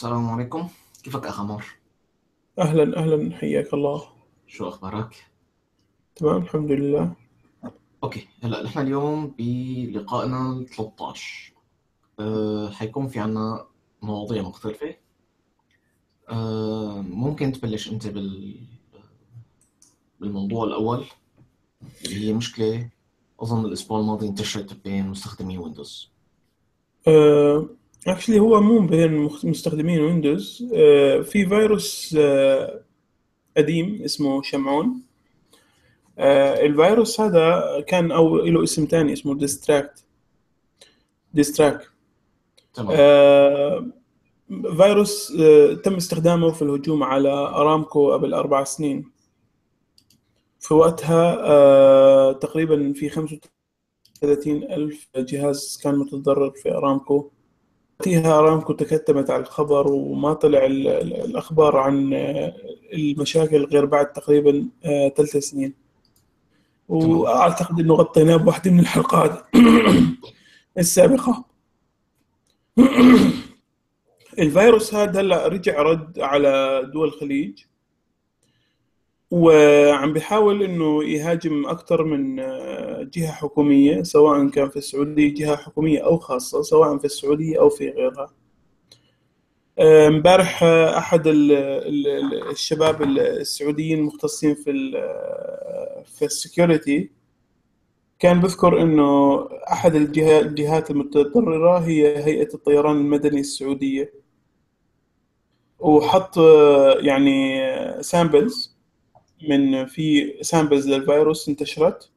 السلام عليكم. كيفك أخ عمار؟ أهلا أهلا. حياك الله. شو أخبارك؟ تمام الحمد لله. okay. هلأ نحن اليوم بلقائنا ال 13 أه حيكون في عنا مواضيع مختلفة. أه ممكن تبلش أنت بال بالموضوع الأول. اللي هي مشكلة أظن الأسبوع الماضي انتشرت بين مستخدمي Windows. actually هو مو بين مستخدمين Windows uh, في فيروس uh, قديم اسمه شامون. uh, الفيروس هذا كان أو له اسم تاني اسمه Disttrack Disttrack تمام. فيروس تم استخدامه في الهجوم على أرامكو قبل أربع سنين. في وقتها تقريبا في 35 ألف جهاز كان متضرر في أرامكو. وقتها أرامكو تكتمت على الخبر وما طلع ال- ال- الأخبار عن آه، المشاكل غير بعد تقريبا آه، ثلاث سنين. تمام. وأعتقد أنه غطيناه بواحدة من الحلقات السابقة. الفيروس هذا هلا رجع رد على دول الخليج. وعم بيحاول إنه يهاجم أكثر من آه، جهة حكومية سواء كان في السعودية جهة حكومية أو خاصة سواء في السعودية أو في غيرها. آه، امبارح آه، أحد ال- ال- ال- الشباب السعوديين المختصين في ال في ال security كان بذكر إنه أحد الجهات المتضررة هي هيئة الطيران المدني السعودية. وحط يعني samples من في samples للفيروس انتشرت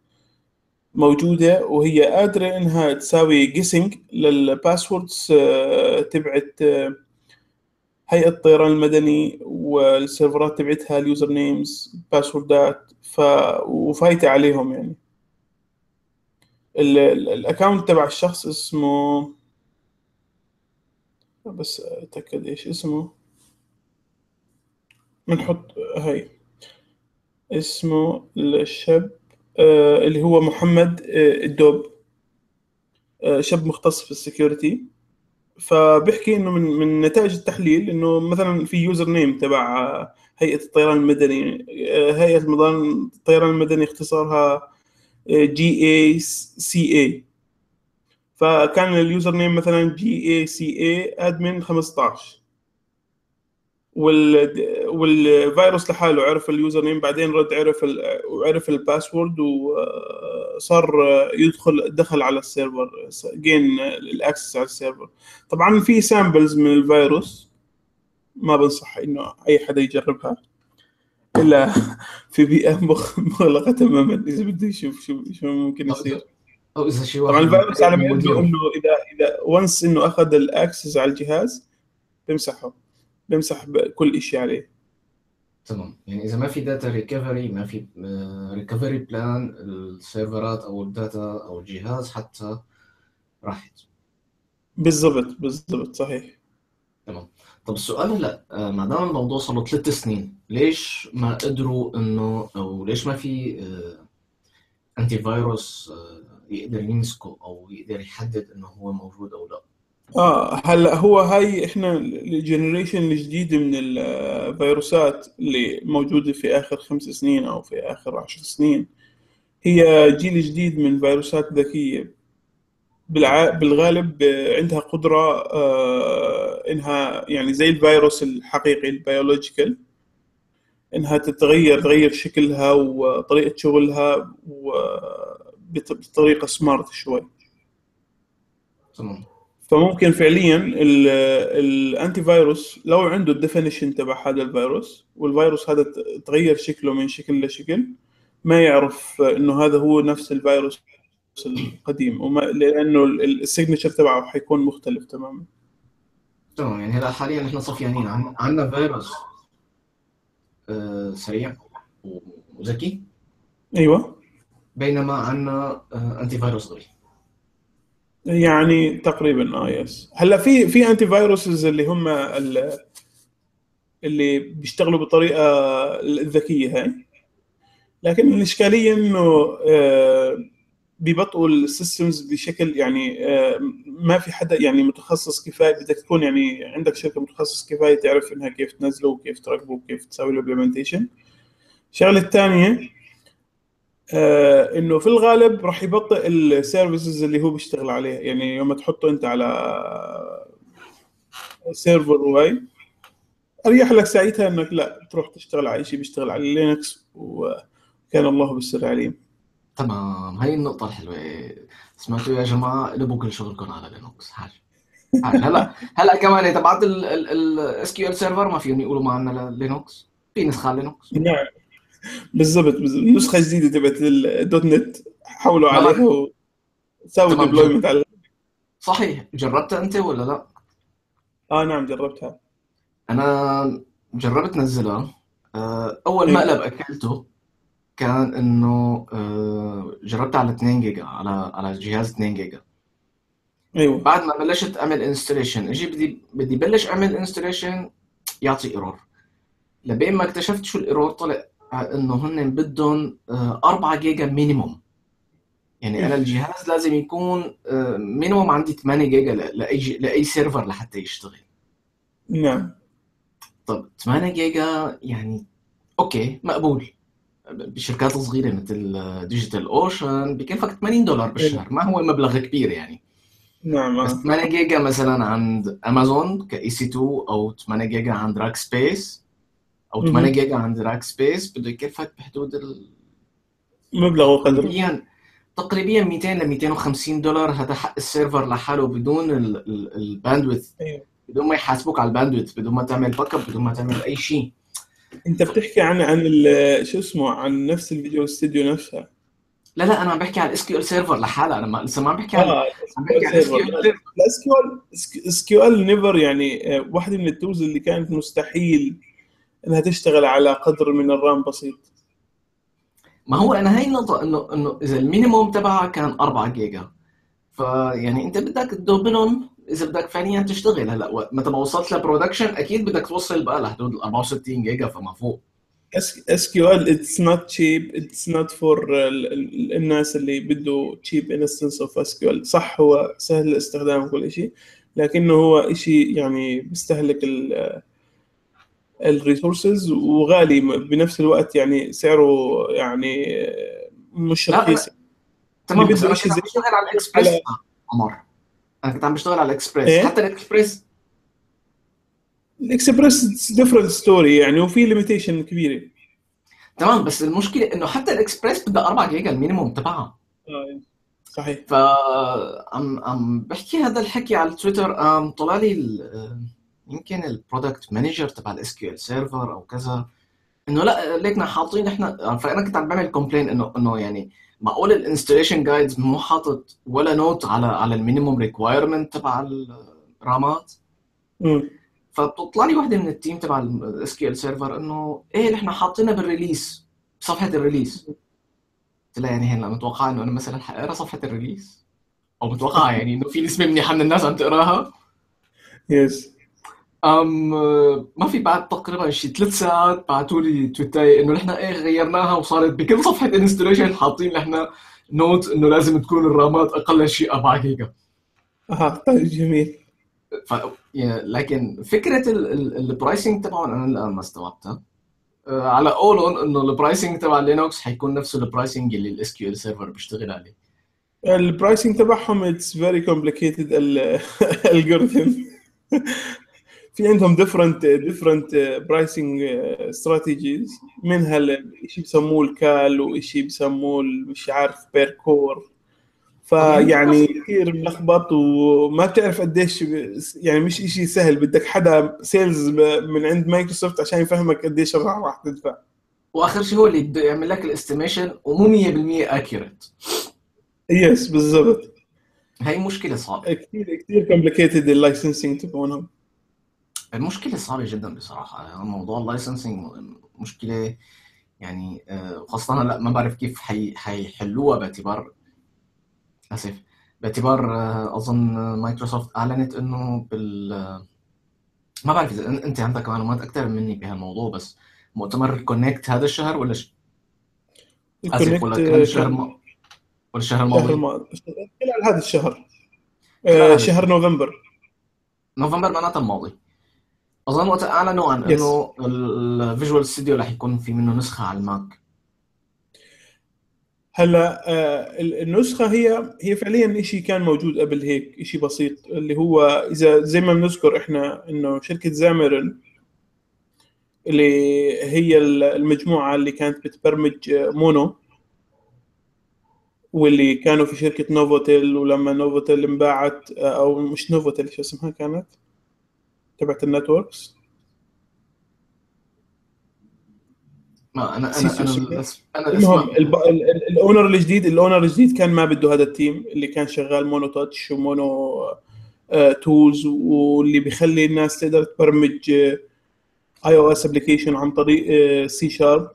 موجودة وهي قادرة إنها تساوي guessing لل passwords آه، تبعت آه، هيئة الطيران المدني والسيرفرات تبعتها ال user names باسوردات ف وفايتة عليهم يعني. ال- ال- ال account تبع الشخص اسمه بس أتأكد إيش اسمه. بنحط هاي. اسمه الشاب آه، اللي هو محمد آه، الدوب. آه، شاب مختص في ال security. فبيحكي إنه من من نتائج التحليل إنه مثلا في username تبع هيئة الطيران المدني هيئة الطيران المدني اختصارها GACA فكان ال username مثلا GACA admin 15 وال والفيروس لحاله عرف ال username بعدين رد عرف ال... وعرف ال password وصار يدخل دخل على ال server gain ال access على ال server. طبعا في samples من الفيروس ما بنصح إنه أي حدا يجربها. إلا في بيئة مغ- مغلقة تماما. إذا بده يشوف شو شو ممكن يصير إذا أو إذا شي طبعا الفيروس على إنه إذا إذا once إنه أخذ ال access على الجهاز بيمسحه بيمسح كل شيء عليه. تمام. يعني إذا ما في data recovery ما في recovery plan السيرفرات أو ال data أو الجهاز حتى راحت بالضبط بالضبط صحيح. تمام. طب السؤال هلا آه، ما دام الموضوع صار له ثلاث سنين ليش ما قدروا إنه أو ليش ما في آه، antivirus آه، يقدر يمسكه أو يقدر يحدد إنه هو موجود أو لا؟ آه هلا هو هاي إحنا ال generation الجديده من الفيروسات اللي موجودة في آخر خمس سنين أو في آخر عشر سنين هي جيل جديد من فيروسات ذكية. بالع... بالغالب آه، عندها قدرة آه إنها يعني زي الفيروس الحقيقي ال biological إنها تتغير تغير شكلها وطريقة شغلها وبط- بطريقة smart شوي. تمام. فممكن فعليا ال- ال antivirus لو عنده ال definition تبع هذا الفيروس والفيروس هذا تغير شكله من شكل لشكل ما يعرف إنه هذا هو نفس الفيروس القديم وما لأنه ال signature تبعه حيكون مختلف تماما. تمام يعني هلا حاليا إحنا صفيانين. عن- عندنا فيروس آه، سريع. وذكي؟ أيوه. بينما عندنا antivirus غبي يعني تقريبا آه yes هلأ في في antiviruses اللي هم ال- اللي بيشتغلوا بطريقة الذكيه هاي. لكن الاشكاليه إنه آه، بيبطئوا ال systems بشكل يعني آه، ما في حدا يعني متخصص كفاية. بدك تكون يعني عندك شركة متخصص كفاية تعرف إنها كيف تنزله وكيف تركبه وكيف تسوي له implementation الشغله الثانية آه إنه في الغالب راح يبطئ ال services اللي هو بيشتغل عليها. يعني يوم تحطه أنت على server واي أريح لك ساعتها إنك لا تروح تشتغل على شيء بيشتغل على Linux وكان الله بالسر عليم. تمام. هاي النقطة الحلوة. سمعتوا يا جماعة قلبوا كل شغلكم على Linux. حاج هلا هلا كمان تبعت ال SQL Server ما فيهم يقولوا ما عندنا Linux. في نسخة Linux. نعم. بالضبط نسخة جديدة تبعت ال .NET حولوا عليها وسووا deployment على صحيح. جربتها أنت ولا لا؟ آه نعم جربتها. أنا جربت نزلها آه، أول مقلب أكلته كان إنه آه، جربت على 2 جيجا على على جهاز 2 جيجا. أيوه. بعد ما بلشت أعمل installation أجي بدي بدي بلش أعمل installation يعطي error لبين ما اكتشفت شو ال error طلع إنه هن بدهم 4 giga minimum يعني أنا الجهاز لازم يكون minimum آه، عندي 8 جيجا لأي لأي server لحتى يشتغل. نعم. طب 8 جيجا يعني okay مقبول. بشركات صغيرة مثل DigitalOcean بكلفك 80 دولار بالشهر. ما هو مبلغ كبير يعني. نعم. بس 8 جيجا مثلا عند Amazon ك EC2 أو 8 جيجا عند Rackspace أو 8 جيجا عند Rackspace بده يكلفك بحدود ال مبلغ وقدره تقريبا تقريبا 200 ل 250 دولار. هذا حق ال server لحاله بدون ال bandwidth. أيوه. بدون ما يحاسبوك على ال bandwidth بدون ما تعمل backup بدون ما تعمل أي شيء. أنت بتحكي عن عن شو اسمه؟ عن نفس ال Visual Studio نفسها لا لا أنا بحكي عن ال SQ L Server لحالها. أنا ما لسه ما عم بحكي عن عم بحكي عن ال SQL ال SQL never يعني آه، واحدة من ال tools اللي كانت مستحيل إنها تشتغل على قدر من ال RAM بسيط. ما هو أنا هاي النقطة إنه إنه إذا ال minimum تبعها كان 4 جيجا. فيعني أنت بدك ت double هم إذا بدك فعليا تشتغل. هلأ متى ما وصلت ل production أكيد بدك توصل بقى لحدود ال 64 جيجا فما فوق. SQL it's not cheap it's not for الناس اللي بده cheap instance of SQL صح هو سهل الاستخدام وكل شيء لكنه هو شيء يعني بيستهلك ال resources وغالي بنفس الوقت يعني سعره يعني مش رخيص. تمام بس أنا كنت عم بشتغل على الاكسبريس عمر أنا كنت عم بشتغل على الاكسبريس إيه؟ حتى الاكسبريس ال Express different story يعني وفي limitation كبيرة. تمام بس المشكلة إنه حتى الاكسبريس بدها 4 giga ال minimum تبعها. آه صحيح. ف عم عم بحكي هذا الحكي على تويتر طلع لي يمكن ال product manager تبع ال SQL Server أو كذا إنه لا ليكنا حاطين إحنا فانا كنت عم بعمل complain إنه إنه يعني معقول ال installation guides مو حاطط ولا note على على ال minimum requirement تبع ال RAMات فبتطلع لي وحدة من ال team تبع ال SQL Server إنه إيه نحن حاطينها بال release بصفحه ال release قلت لها يعني هلا متوقعه إنه أنا مثلا حقرأ صفحة ال release أو متوقعه يعني إنه في نسبة منيحه من الناس عم تقراها؟ yes أم ما في بعد تقريبا شي ثلاث ساعات بعثوا لي tweetاي إنه نحن إيه غيرناها وصارت بكل صفحة installation حاطين نحن note إنه لازم تكون ال RAMات أقل شيء 4 جيجا. آه طيب جميل. ف... لكن فكرة ال pricing تبعهم أنا الآن ما استوعبتها. آه، على قولهم إنه ال pricing تبع لينوكس حيكون نفسه ال pricing اللي ال SQL Server بيشتغل عليه. ال pricing تبعهم it's very complicated algorithm في عندهم different different pricing strategies منها شيء بسموه ال CAL وشيء بسموه مش عارف per core فيعني كثير ملخبط وما بتعرف قديش يعني مش شيء سهل. بدك حدا sales من عند مايكروسوفت عشان يفهمك قديش راح تدفع. وآخر شيء هو اللي بده يعمل لك ال estimation ومو 100% accurate yes بالضبط. هي مشكلة صعبة. كثير كثير complicated ال licensing تبعونهم. المشكلة صعبة جدا بصراحة. يعني موضوع ال licensing مشكلة يعني آه، خاصة لا ما بعرف كيف حي حيحلوها باعتبار آسف باعتبار آه، أظن مايكروسوفت أعلنت إنه بال ما بعرف إذا أنت عندك معلومات أكثر مني بهالموضوع بس مؤتمر Connect هذا الشهر ولا ش... آسف ولا كان الشهر ولا الشهر الشهر الماضي؟ الماضي خلال هذا الشهر. خلال آه، هذا شهر الشهر. نوفمبر. نوفمبر معناتها الماضي. اظن وقت اعلنوا عن إنه ال Visual Studio رح يكون في منه نسخة على ال Mac. هلا آه، ال- النسخة هي هي فعليا شيء كان موجود قبل هيك شيء بسيط اللي هو إذا زي ما بنذكر إحنا إنه شركة Xamarin اللي هي ال- المجموعة اللي كانت بتبرمج آه، Mono واللي كانوا في شركة Novell ولما Novell انباعت آه، أو مش Novell شو اسمها كانت؟ تبعت ال networks؟ ما أنا أنا أنا أنا المهم ال owner الجديد ال owner الجديد كان ما بده هذا ال team اللي كان شغال MonoTouch و Mono آه، tools واللي بيخلي الناس تقدر تبرمج iOS application عن طريق سي شارب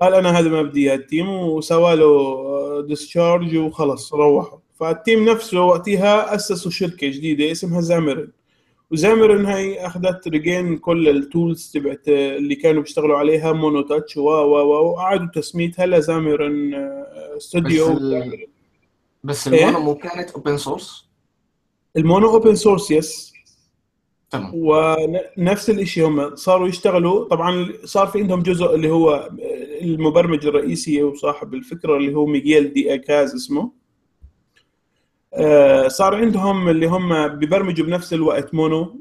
قال أنا هذا ما بدي إياه ال team وسوى له discharge وخلص روحوا. فال team نفسه وقتها أسسوا شركة جديدة اسمها Xamarin و Xamarin هاي أخذت ريجين كل ال tools تبعت اللي كانوا بيشتغلوا عليها MonoTouch و و و وقعدوا تسميتها ل Xamarin آه، بس ال... بس ال Mono إيه مو كانت open source ال Mono open source yes تمام. ونفس الشيء هم صاروا يشتغلوا. طبعا صار في عندهم جزء اللي هو المبرمج الرئيسي وصاحب الفكرة اللي هو ميغيل دي إيكازا اسمه. آه، صار عندهم اللي هم بيبرمجوا بنفس الوقت Mono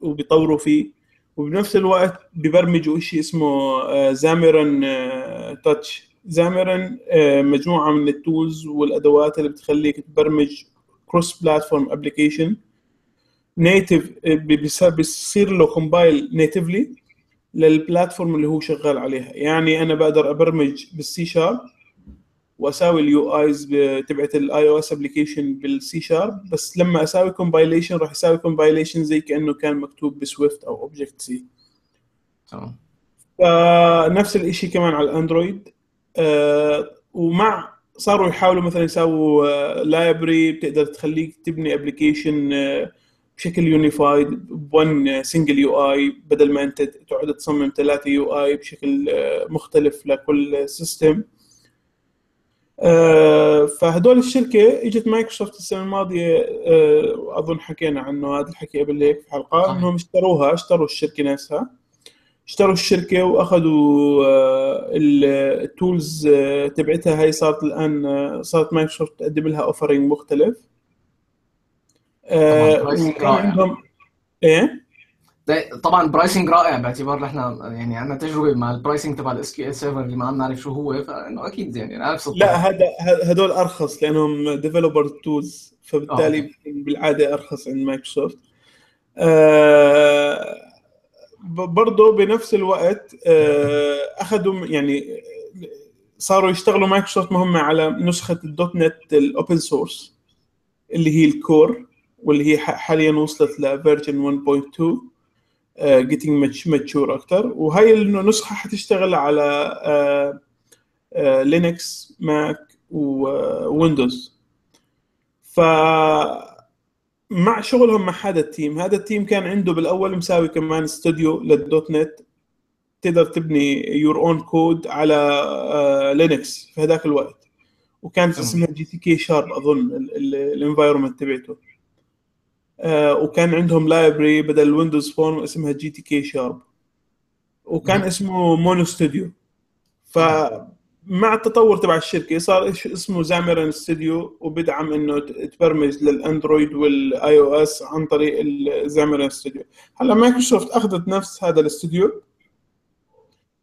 وبيطوروا فيه وبنفس الوقت بيبرمجوا شيء اسمه آه، Xamarin آه، Touch Xamarin آه، مجموعة من ال tools والأدوات اللي بتخليك تبرمج cross platform application native بيصير له compile natively لل platform اللي هو شغال عليها. يعني أنا بقدر أبرمج بالسي شارب واساوي ال UIs تبعت الاي أو اس ابلكيشن بالسي شارب بس لما أساوي compilation راح يساوي compilation زي كأنه كان مكتوب ب Swift أو Objective-C تمام. فنفس الشيء كمان على ال Android آه، ومع صاروا يحاولوا مثلا يساووا library بتقدر تخليك تبني application بشكل unified بون single UI بدل ما أنت تقعد تصمم ثلاثة UI بشكل آه، مختلف لكل system آه، فهدول الشركة إجت مايكروسوفت السنة الماضية آه، أظن حكينا عنه هذا الحكي قبل هيك في حلقة إنهم اشتروها اشتروا الشركة نفسها. اشتروا الشركة وأخذوا آه، ال- ال tools آه، تبعتها. هي صارت الآن آه، صارت مايكروسوفت تقدم لها offering مختلف. آه، رائع. عندهم إيه؟ طبعا pricing رائع باعتبار نحن يعني عندنا تجربة مع ال pricing تبع ال SQL Server اللي ما عم نعرف شو هو فإنه أكيد يعني أنا نفس لا الطريقة هذا هدول أرخص لأنهم developer tools فبالتالي okay. بيكون بالعادة أرخص عند مايكروسوفت آه، برضه بنفس الوقت آه، أخذوا يعني صاروا يشتغلوا مايكروسوفت مهمة على نسخة ال .NET ال open source اللي هي ال Core واللي هي حاليا وصلت ل version 1.2 getting mature أكثر وهي النسخة حتشتغل على Linux Mac و Windows ف مع شغلهم مع هذا ال team. هذا ال team كان عنده بالأول مساوي كمان استوديو للدوت نت. تقدر تبني your own code على Linux في هذاك الوقت. وكانت اسمها GTK Sharp أظن ال environment تبعته. آه، وكان عندهم library بدل Windows Forms اسمها GTK Sharp وكان. اسمه Mono Studio صحيح فمع التطور تبع الشركة صار اسمه Xamarin Studio وبدعم إنه تبرمج لل Android وال iOS عن طريق ال Xamarin Studio هلا مايكروسوفت أخذت نفس هذا الاستوديو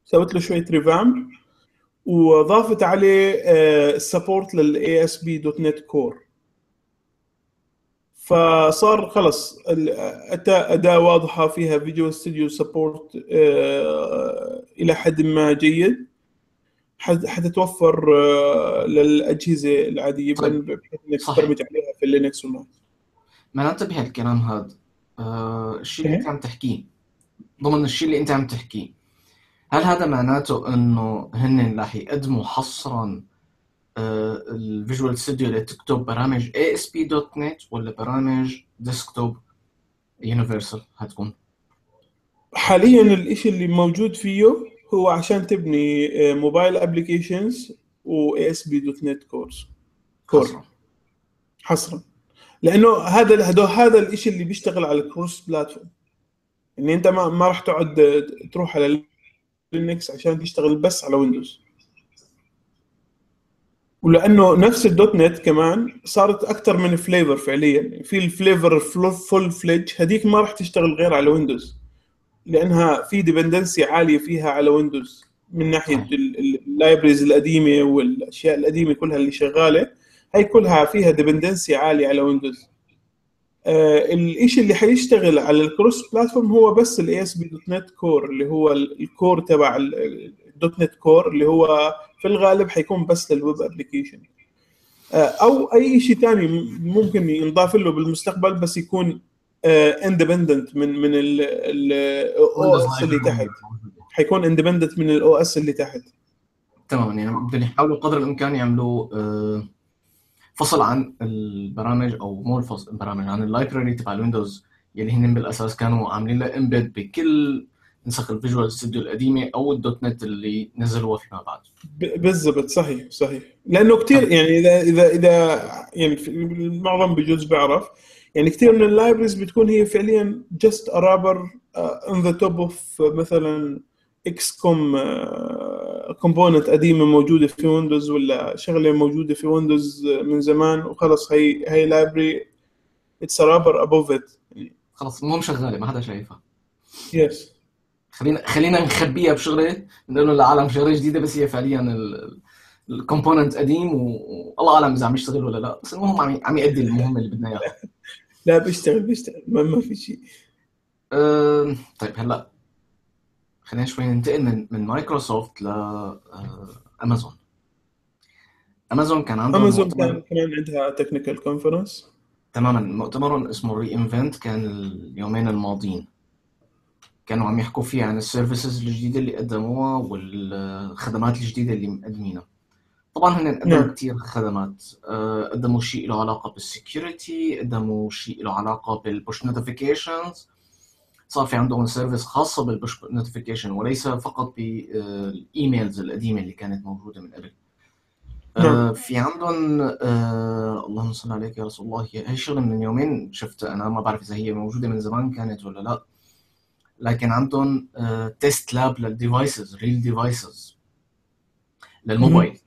سوت له شوية revamp وضافت عليه ال support لل ASP.NET Core فصار خلص أتى أداة واضحة فيها Visual Studio support إلى حد ما جيد حت- حتتوفر آه، للأجهزة العادية طيب. بحيث صحيح. تبرمج عليها في ال Linux وما ما ننتبه هالكلام هذا. آه الشيء اللي أنت إيه؟ عم تحكيه. ضمن الشيء اللي أنت عم تحكيه. هل هذا معناته إنه هن رح يقدموا حصرا ال Visual Studio لتكتب برامج ASP.NET ولا برامج desktop universal هتكون. حاليا الإشي اللي موجود فيه هو عشان تبني mobile applications و ASP.NET Core. Core حصرا. حصرا. لأنه هذا هذا هذا الشيء اللي بيشتغل على ال cross platform. ان أنت ما ما راح تقعد تروح على Linux عشان تشتغل بس على Windows ولأنه نفس ال .NET كمان صارت أكثر من flavor فعليا. في ال flavor full fledged هذيك ما راح تشتغل غير على Windows لأنها في dependency عالية فيها على Windows من ناحية ال libraries القديمة والأشياء القديمة كلها اللي شغالة. هي كلها فيها dependency عالي على Windows آه الشيء اللي حيشتغل على ال cross platform هو بس ال ASP.NET Core اللي هو ال core تبع ال .NET Core اللي هو في الغالب حيكون بس لل web application آه أو أي شيء ثاني ممكن ينضاف له بالمستقبل بس يكون independent من من ال OS اللي تحت. حيكون independent من ال OS اللي تحت. تماما يعني بدهم يحاولوا قدر الإمكان يعملوا آه، فصل عن البرامج أو مو الفصل البرامج عن ال library تبع ال Windows يلي هن بالأساس كانوا عاملين لها embed بكل نسخ ال Visual Studio القديمة أو ال .NET اللي نزلوها فيما بعد. بالضبط صحيح صحيح. لأنه كثير يعني إذا إذا إذا يعني المعظم بجوز بيعرف يعني كثير من ال libraries بتكون هي فعليا just a wrapper on the top of مثلا ActiveX COM component قديمة موجودة في Windows ولا شغلة موجودة في Windows من زمان وخلص هي هي library it's wrapper above it خلص مو مشغلة ما حدا شايفها. yes خلينا خلينا نخبيها بشغلة نقول للعالم شغلة جديدة بس هي فعليا ال component قديم والله أعلم إذا عم يشتغل ولا لا بس المهم عم عم يأدي المهمة اللي بدنا إياها. لا بيشتغل بيشتغل ما, ما في شيء. أه طيب هلأ خلينا شوي ننتقل من من مايكروسوفت ل Amazon. Amazon كان عندهم أمازون كان كمان عندها technical conference تماما مؤتمر اسمه re:Invent كان اليومين الماضيين. كانوا عم يحكوا فيه عن ال services الجديدة اللي قدموها والخدمات الجديدة اللي مقدمينها. طبعا هن قدموا نعم. كثير خدمات. آه، قدموا شيء له علاقة بال security قدموا شيء له علاقة بال push notifications. صار في عندهم service خاصة بال push notification وليس فقط بال emails القديمة اللي كانت موجودة من قبل. آه، نعم. في عندهم آه اللهم صل عليك يا رسول الله. هي هي شغلة من يومين شفتها. أنا ما بعرف إذا هي موجودة من زمان كانت ولا لا. لكن عندهم test lab لل devices real devices لل mobile.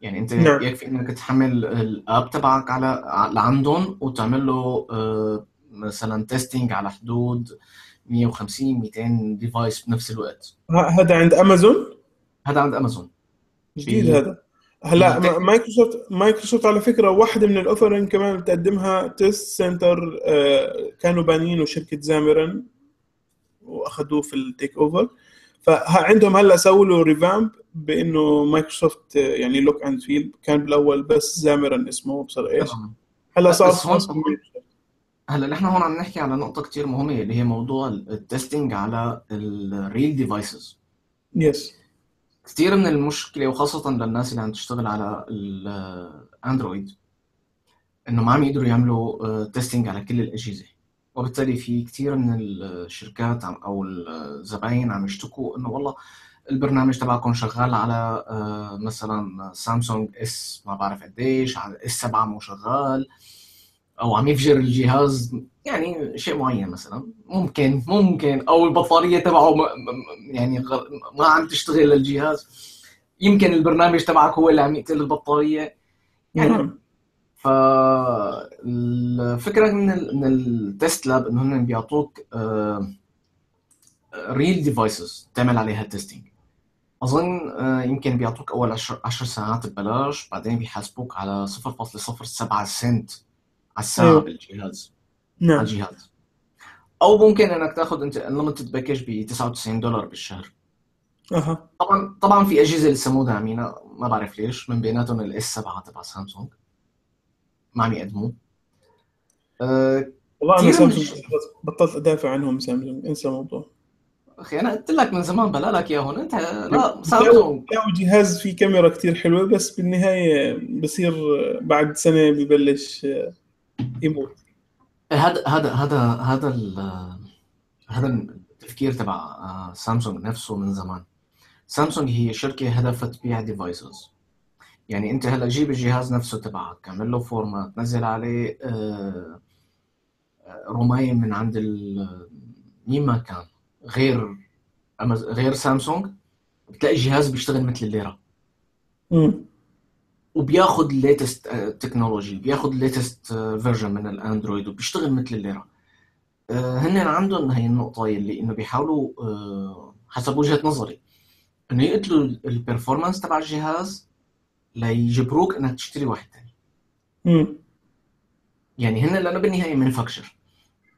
يعني انت نعم. يكفي انك تحمل ال app تبعك على لعندهم وتعمل له آه، مثلا testing على حدود 150 200 device بنفس الوقت. هذا عند امازون هذا عند امازون جديد هذا. هلا Microsoft Microsoft على فكرة واحدة من ال offering كمان بتقدمها test center آه، كانوا بانيينه شركه Xamarin وأخذوه في ال takeover فعندهم هلا سووا له revamp بإنه مايكروسوفت آه، يعني look and feel كان بالأول بس Xamarin اسمه بصر إيش. هلا صار هلا نحن هون عم نحكي على نقطة كتير مهمة اللي هي موضوع ال testing على ال real devices yes كثير من المشكلة وخاصة للناس اللي عم تشتغل على ال Android إنه ما عم يقدروا يعملوا testing على كل الأجهزة. وبالتالي في كثير من الشركات أو الزباين عم يشتكوا إنه والله البرنامج تبعكم شغال على آه، مثلا Samsung S ما بعرف قديش على S 7 مو شغال أو عم يفجر الجهاز يعني شيء معين مثلا. ممكن ممكن. أو البطارية تبعه يعني ما عم تشتغل الجهاز يمكن البرنامج تبعك هو اللي عم يقتل البطارية. يعني نعم. فالفكرة من من ال test lab انه هن بيعطوك real devices تعمل عليها testing أظن آه، يمكن بيعطوك أول 10 10 ساعات ببلاش بعدين بيحاسبوك على 0.07 سنت على الساعة. بالجهاز على نعم. الجهاز. أو ممكن إنك تاخذ أنت unlimited package ب 99 دولار بالشهر. أها. طبعا طبعا في أجهزة لسه مو داعمينها ما بعرف ليش من بيناتهم ال S 7 تبع سامسونج. ما عم يقدموه أه والله أنا سامسونج بطلت أدافع عنهم سامسونج. انسى الموضوع. أخي أنا قلت لك من زمان بلا لك اياهم أنت لا سامسونج. جاوا جهاز فيه كاميرا كتير حلوة بس بالنهاية بصير بعد سنة ببلش يموت. هذا هذا هذا هذا ال- هذا التفكير تبع آه، سامسونج نفسه من زمان. سامسونج هي شركة هدفها تبيع devices يعني انت هلا جيب الجهاز نفسه تبعك اعمل له format نزل عليه آه، آه، rom من عند ال- مين ما كان غير غير سامسونج؟ بتلاقي الجهاز بيشتغل مثل الليره مم. وبياخد ال latest technology بياخد ال latest version من الأندرويد وبيشتغل مثل الليره آه، هن عندهم هي النقطة اللي إنه بيحاولوا حسب وجهة نظري إنه يقتلوا ال performance تبع الجهاز ليجبروك إنك تشتري واحد ثاني مم. يعني هن لأنه بالنهايه manufacturer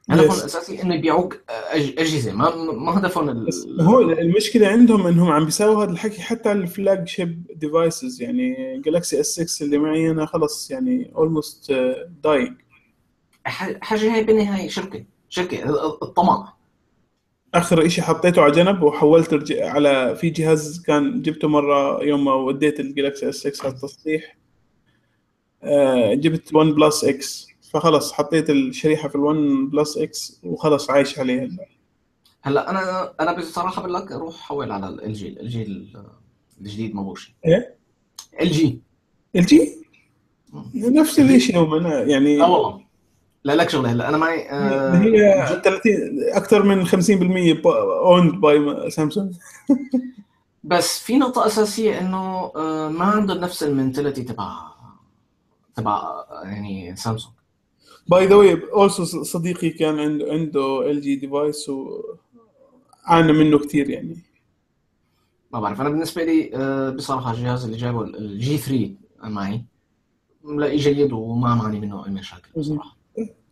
هدفهم. الأساسي إنه يبيعوك أجهزة. ما ما هدفهم ال- هو المشكلة عندهم إنهم عم بيساووا هذا الحكي حتى على ال flagship devices يعني جالكسي S 6 اللي معي أنا خلص يعني almost dying ح- حاجة هي بالنهايه شركة. شركة ال- الطمع. آخر إشي حطيته على جنب وحولت رج... على في جهاز كان جبته مرة يوم ما وديت الجالكسي S 6 على التصليح آه، جبت 1 plus X فخلص حطيت الشريحة في ال 1 plus X وخلص عايش عليها. هلا أنا أنا بصراحة بقول لك روح حول على LG LG الجديد ما بوشي إيه؟ LG LG نفس الشيء يعني آه والله. لا لك شغلة هلا. أنا معي آه، هي جد- 30 أكثر من 50% owned by سامسونج بس في نقطة أساسية إنه آه، ما عندهم نفس ال mentality تبع تبع يعني سامسونج by the way also صديقي كان عنده عنده LG device وعانى منه كثير يعني. ما بعرف. أنا بالنسبة لي آه، بصراحة الجهاز اللي جايبه ال G 3 معي ملاقي جيد وما معني منه أي مشاكل بصراحة.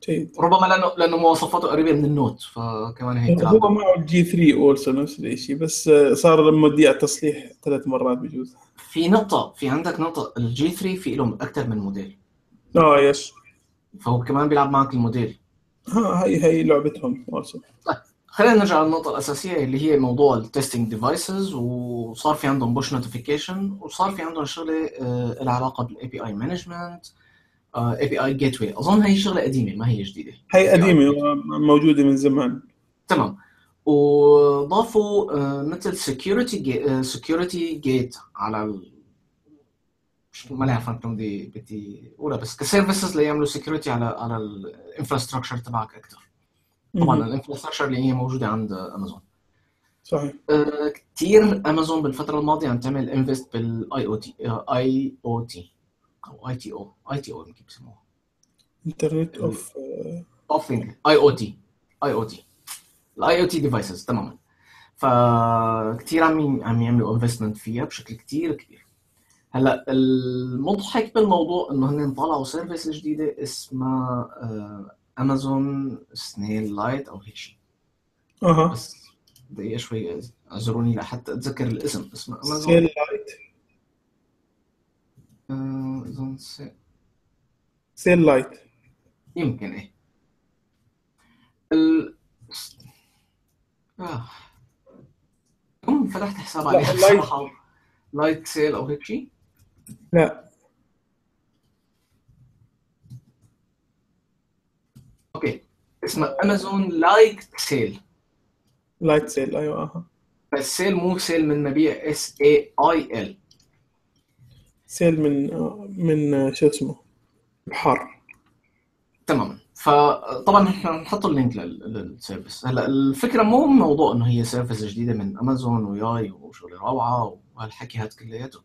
جيد. ربما لأنه لأنه مواصفاته قريبة من النوت فكمان هي هو معه ال G 3 also نفس الشيء بس صار لما ودي على التصليح ثلاث مرات بجوز. في نقطة في عندك نقطة ال G 3 في لهم أكثر من موديل. آه yes. فهو كمان بيلعب معك الموديل. ها هي هي لعبتهم also خلينا نرجع للنقطة الأساسية اللي هي موضوع ال testing devices وصار في عندهم push notification وصار في عندهم شغلة آه، لها علاقة بال API management API gateway أظن هي شغلة قديمة ما هي جديدة. هي قديمة موجودة من زمان. تمام. وضافوا آه، مثل security security gate على ال... مش ما لها فهمت بدي بدي أقولها بس ك services ليعملوا security على على ال infrastructure تبعك أكثر طبعا. ال infrastructure اللي هي موجودة عند امازون صحيح. آه، كتير امازون بالفترة الماضية عم تعمل invest بال IOT اي أو تي أو اي تي أو اي تي أو يمكن بسموها internet of اوف اي أو تي اي أو تي الاي أو تي ديفايسز تماما. فكتير عم عم يعملوا investment فيها بشكل كتير كبير. هلأ المضحك بالموضوع إنه هن طلعوا service جديدة اسمها امازون Snail Light أو هيك شيء أها. بس دقيقة شوي اعذروني لحتى أتذكر الاسم. اسمه امازون Sail Light اظن س- Sail Light يمكن إيه. ال آه. كم فتحت حساب لا، عليها ال Light. بصراحة Light Sail أو هيك شيء؟ لا. okay. اسمها امازون Lightsail Lightsail أيوه آها. بس sail مو sale من مبيع S A I L sail من من شو اسمه الحر تماما فطبعا إحنا نحط ال link لل- لل service. هلا الفكرة مو موضوع إنه هي service جديدة من أمازون وياي وشغله روعة وهالحكي هاد كلياته.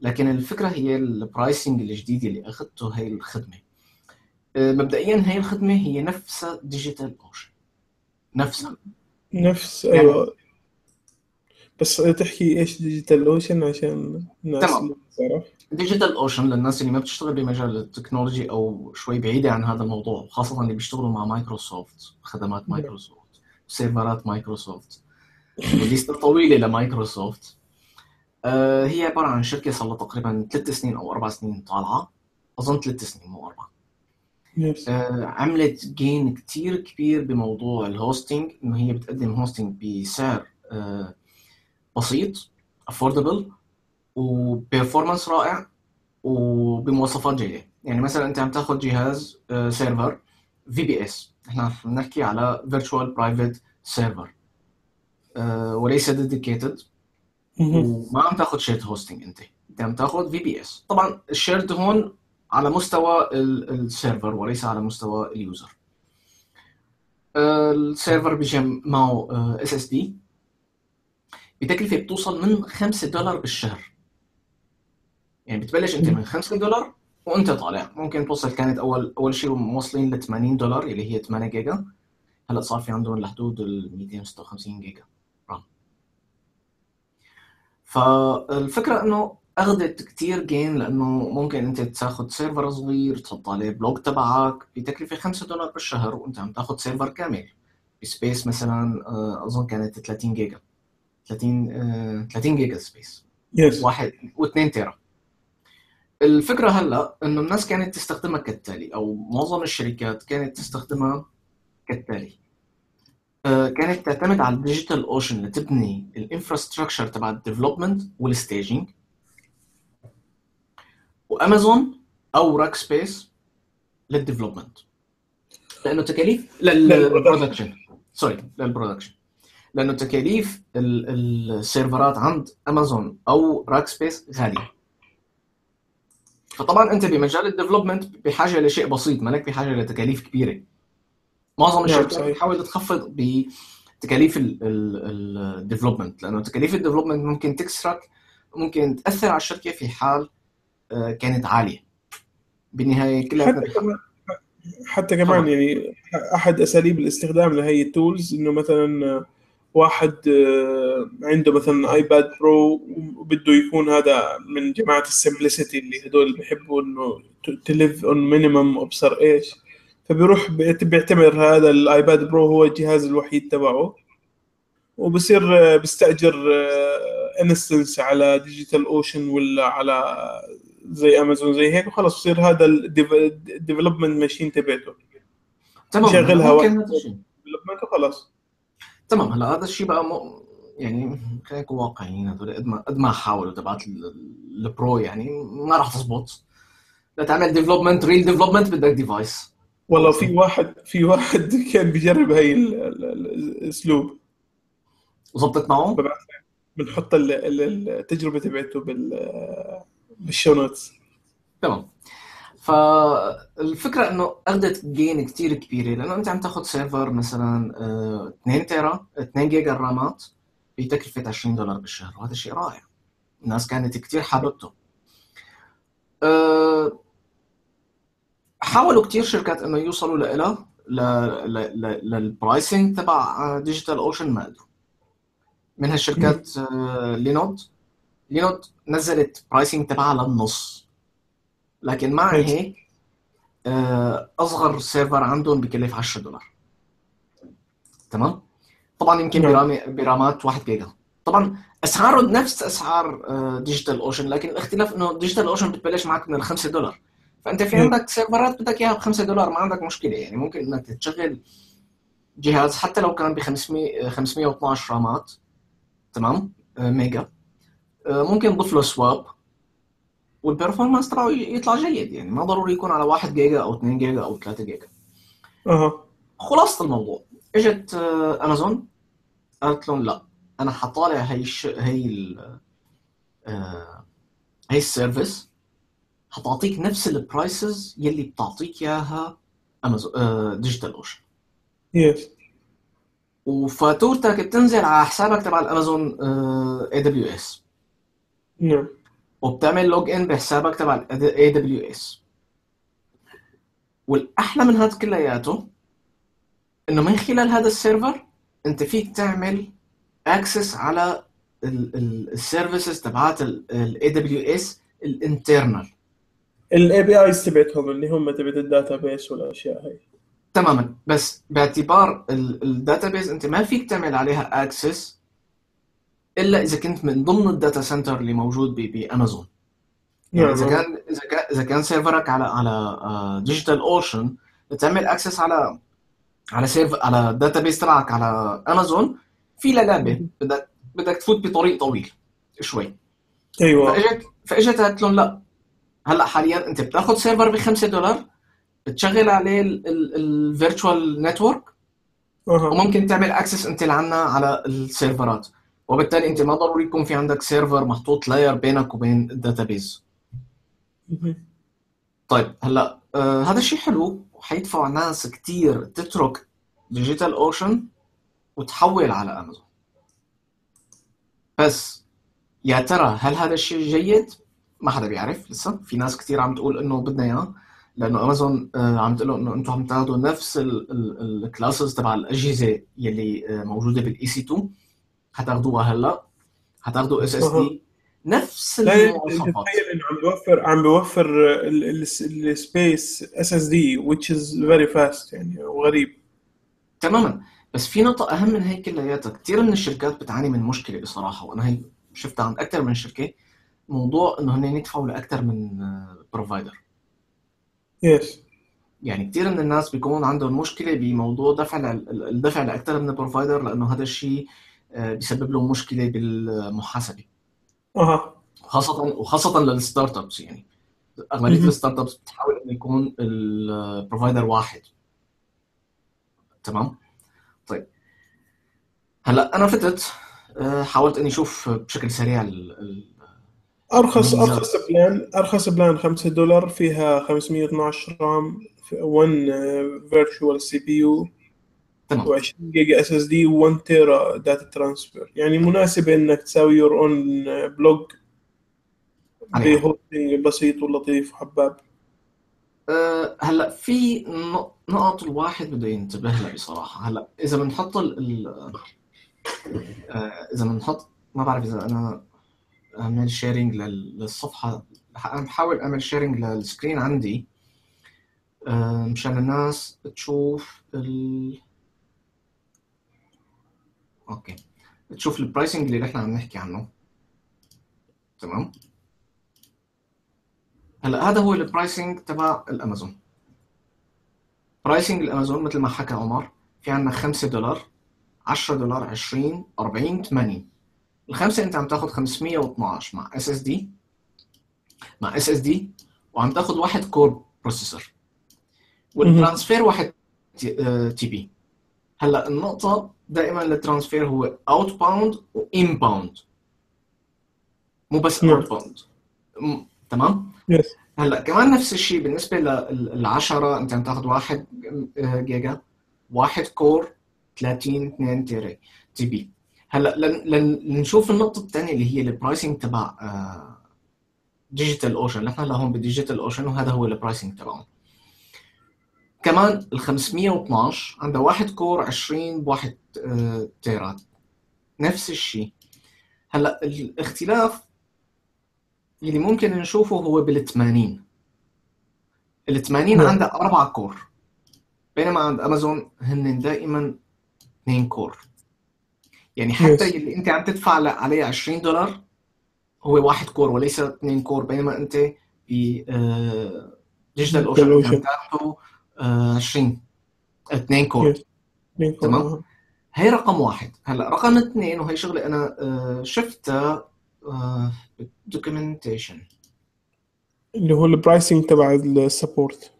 لكن الفكرة هي ال pricing الجديد اللي أخذته هي الخدمة. آه، مبدئيا هي الخدمة هي نفسها Digital Ocean نفسها نفس يعني- أيوه بس تحكي إيش Digital Ocean عشان الناس تمام. Digital Ocean للناس اللي ما بتشتغل بمجال ال technology أو شوي بعيدة عن هذا الموضوع خاصة اللي بيشتغلوا مع مايكروسوفت خدمات نعم. مايكروسوفت سيرفرات مايكروسوفت ال list طويلة لمايكروسوفت آه، هي عبارة عن شركة صار لها تقريبا ثلاث سنين أو أربع سنين طالعة. أظن ثلاث سنين مو أربع. آه، عملت gain كتير كبير بموضوع ال hosting إنه هي بتقدم hosting بسعر آه، بسيط affordable و performance رائع وبمواصفات جيدة. يعني مثلا أنت عم تأخذ جهاز آه، server VPS إحنا بنحكي على virtual private server وليس dedicated. وما عم تأخذ shared hosting أنت. أنت عم تأخذ VPS طبعا ال shared هون على مستوى ال- السيرفر وليس على مستوى ال user آه، ال server بيجي معه SSD بتكلفة بتوصل من 5 دولار بالشهر يعني بتبلش انت من 5 دولار وانت طالع. ممكن توصل كانت اول أول شيء موصلين ل 80 دولار اللي هي 8 جيجا. هلأ صار في عندهم لحدود ال 256 جيجا RAM. فالفكرة إنه أخذت كتير gain لأنه ممكن أنت تاخذ server صغير تحط عليه blog تبعك بتكلفة 5 دولار بالشهر وأنت عم تاخذ server كامل. ب space مثلا آه، أظن كانت 30 جيجا. 30 آه، 30 جيجا space. Yes واحد و2 تيرا. الفكرة هلا إنه الناس كانت تستخدمها كالتالي أو معظم الشركات كانت تستخدمها كالتالي. آه، كانت تعتمد على ال Digital Ocean لتبني ال infrastructure تبع ال development وال staging وأمازون أو Rackspace لل development. لأنه تكاليف؟ لل production. Sorry لل production. لأنه تكاليف ال- السيرفرات عند أمازون أو Rackspace غالية فطبعا أنت بمجال ال development بحاجة لشيء بسيط مالك بحاجة لتكاليف كبيرة معظم نعم، الشركات. بتحاول تخفض بتكاليف ال development لأنه تكاليف ال development ممكن تكسرك ممكن تأثر على الشركة في حال آه، كانت عالية بالنهاية كلها حتى كمان حتى كمان. يعني أحد أساليب الاستخدام لهي ال tools إنه مثلا واحد آه، عنده مثلا iPad Pro وبده يكون هذا من جماعة ال simplicity اللي هدول بيحبوا إنه تليف اون مينيمم ابصر إيش. فبيروح بيعت- بيعتبر هذا الايباد برو هو الجهاز الوحيد تبعه. وبصير آه، بيستأجر انستنس على ديجيتال اوشن ولا على زي امازون زي هيك. وخلص بصير هذا الديفلوبمنت ماشين تبعته. تمام شغلها واحد. هذا الشيء ديفلوبمنت وخلاص تمام هلا هذا الشيء بقى م... يعني خلينا نكون واقعيين هذول قد ما قد ما حاولوا تبعت ال- ال- البرو يعني ما راح تزبط لتعمل development real development بدك device والله في واحد في واحد كان بيجرب هاي ال- ال- ال- الأسلوب. زبطت معه. بنحط ال- ال- التجربة تبعته بال بال show notes. تمام. فالفكرة إنه أخذت gain كتير كبيرة لأنه أنت عم تاخذ server مثلا آه، 2 تيرا 2 جيجا الرامات بتكلفة 20 دولار بالشهر وهذا شيء رائع. الناس كانت كتير حاببته. آه، حاولوا كتير شركات إنه يوصلوا لإلها ل- ل- ل- لل pricing تبع Digital Ocean ما قدروا من هالشركات آه، Linode Linode نزلت pricing تبعها للنص. لكن مع. هيك آه، أصغر server عندهم بكلف 10 دولار. تمام؟ طبعا يمكن نعم. برامي برامات 1 جيجا. طبعا اسعاره نفس أسعار Digital Ocean لكن الاختلاف إنه Digital Ocean بتبلش معك من ال 5 دولار. فأنت في نعم. عندك سيرفرات بدك إياها ب 5 دولار ما عندك مشكلة. يعني ممكن إنك تشغل جهاز حتى لو كان ب 500 512 رامات. تمام؟ آه، ميجا. آه، ممكن تضيف له swap. وال performance تبعه يطلع جيد يعني ما ضروري يكون على 1 جيجا أو 2 جيجا أو 3 جيجا. أها. خلاصة الموضوع. اجت آه، امازون قالت لهم لا أنا حطالع هي الش... هي ال... آه، هي ال service حتعطيك نفس ال prices يلي بتعطيك إياها امازون Digital Ocean yes وفاتورتك بتنزل على حسابك تبع الامازون AWS نعم. وبتعمل log in بحسابك تبع ال AWS والأحلى من هذا كلياته إنه من خلال هذا ال server أنت فيك تعمل access على ال services تبعات ال AWS ال internal ال IPs تبعتهم اللي هم تبعت ال database والأشياء هاي. تماما. بس باعتبار ال database أنت ما فيك تعمل عليها access إلا إذا كنت من ضمن ال data center اللي موجود ب- بامازون يعني. إذا كان إذا كان إذا كان server ك على على Digital Ocean تعمل access على على serv على ال database تبعك على امازون في لعبة. بدك بدك تفوت بطريق طويل شوي. أيوه. فاجت فإجت قالت لهم لا. هلأ حاليا أنت بتأخذ server ب 5 دولار بتشغل عليه ال virtual network وممكن تعمل access أنت لعنا على السيرفرات وبالتالي انت ما ضروري يكون في عندك server محطوط layer بينك وبين ال database. طيب هلا آه هذا الشيء حلو وحيدفع ناس كتير تترك ديجيتال اوشن وتحول على امازون بس يا ترى هل هذا الشيء جيد؟ ما حدا بيعرف لسه في ناس كتير عم تقول إنه بدنا إياه لأنه امازون آه، عم تقول إنه أنتم عم تاخذوا نفس ال classes تبع الأجهزة يلي آه، موجودة بال EC2 حتاخذوها هلا. حتاخذوا SS. D نفس لا المواصفات. تخيل انه عم بيوفر عم بيوفر السبيس اس اس دي which is very fast يعني وغريب تماما. بس في نقطة أهم من هي كلياتها. كثير من الشركات بتعاني من مشكلة بصراحة وأنا هي شفتها عند أكثر من شركة. موضوع إنه هن يدفعوا لأكثر من provider yes يعني كثير من الناس بيكون عندهم مشكلة بموضوع دفع الدفع لأكثر من provider لأنه هذا الشيء آه، بيسبب لهم مشكلة بالمحاسبة. أها. خاصة وخاصة لل start-ups يعني. أغلبية مهم. ال start-ups بتحاول إنه يكون ال provider واحد. تمام؟ طيب. هلأ أنا فتت آه، حاولت إني أشوف بشكل سريع ال- ارخص. أرخص plan أرخص plan 5 دولار فيها 512 RAM 1 virtual CPU و20 جيجا SSD و1 tera data transfer يعني مناسبة إنك تساوي your own blog. ب hosting بسيط ولطيف وحباب. أه هلا في نق- نقط الواحد بده ينتبه لها بصراحة. هلا إذا بنحط ال أه إذا بنحط ما بعرف إذا أنا أعمل sharing للصفحة. أنا بحاول أعمل sharing لل screen عندي. أه مشان الناس تشوف ال okay. تشوف ال pricing اللي نحن عم نحكي عنه. تمام؟ هلأ هذا هو ال pricing تبع الأمازون. pricing الأمازون مثل ما حكى عمر في عندنا 5 دولار 10 دولار 20 40 80 الخمسة أنت عم تاخذ 512 مع اس اس دي مع اس اس دي وعم تاخذ واحد core processor وال transfer واحد TB هلأ النقطة دائما ال transfer هو outbound و inbound مو بس. outbound تمام؟ yes هلأ كمان نفس الشيء بالنسبة للعشرة انت عم تاخذ واحد جيجا واحد core 30 2 تيري TB. هلأ لن لن نشوف النقطة الثانية اللي هي ال pricing تبع ديجيتال اوشن نحن هلا هون بديجيتال اوشن وهذا هو ال pricing تبعهم. كمان ال 512 عندها واحد core 20 بواحد آه، تيرا نفس الشيء هلأ الاختلاف اللي ممكن نشوفه هو بال 80 ال 80 نعم. عندها أربعة core بينما عند أمازون هن دائما اثنين core يعني حتى Yes. اللي أنت عم تدفع عليه 20 دولار هو واحد core وليس اثنين core بينما أنت ب ديجيتال أنت عم Ocean. تاخده آه، 20 اثنين core؟ تمام. آه. هي رقم واحد هلا رقم اثنين وهي شغلة أنا آه، شفتها آه، بال documentation اللي هو ال pricing تبع ال support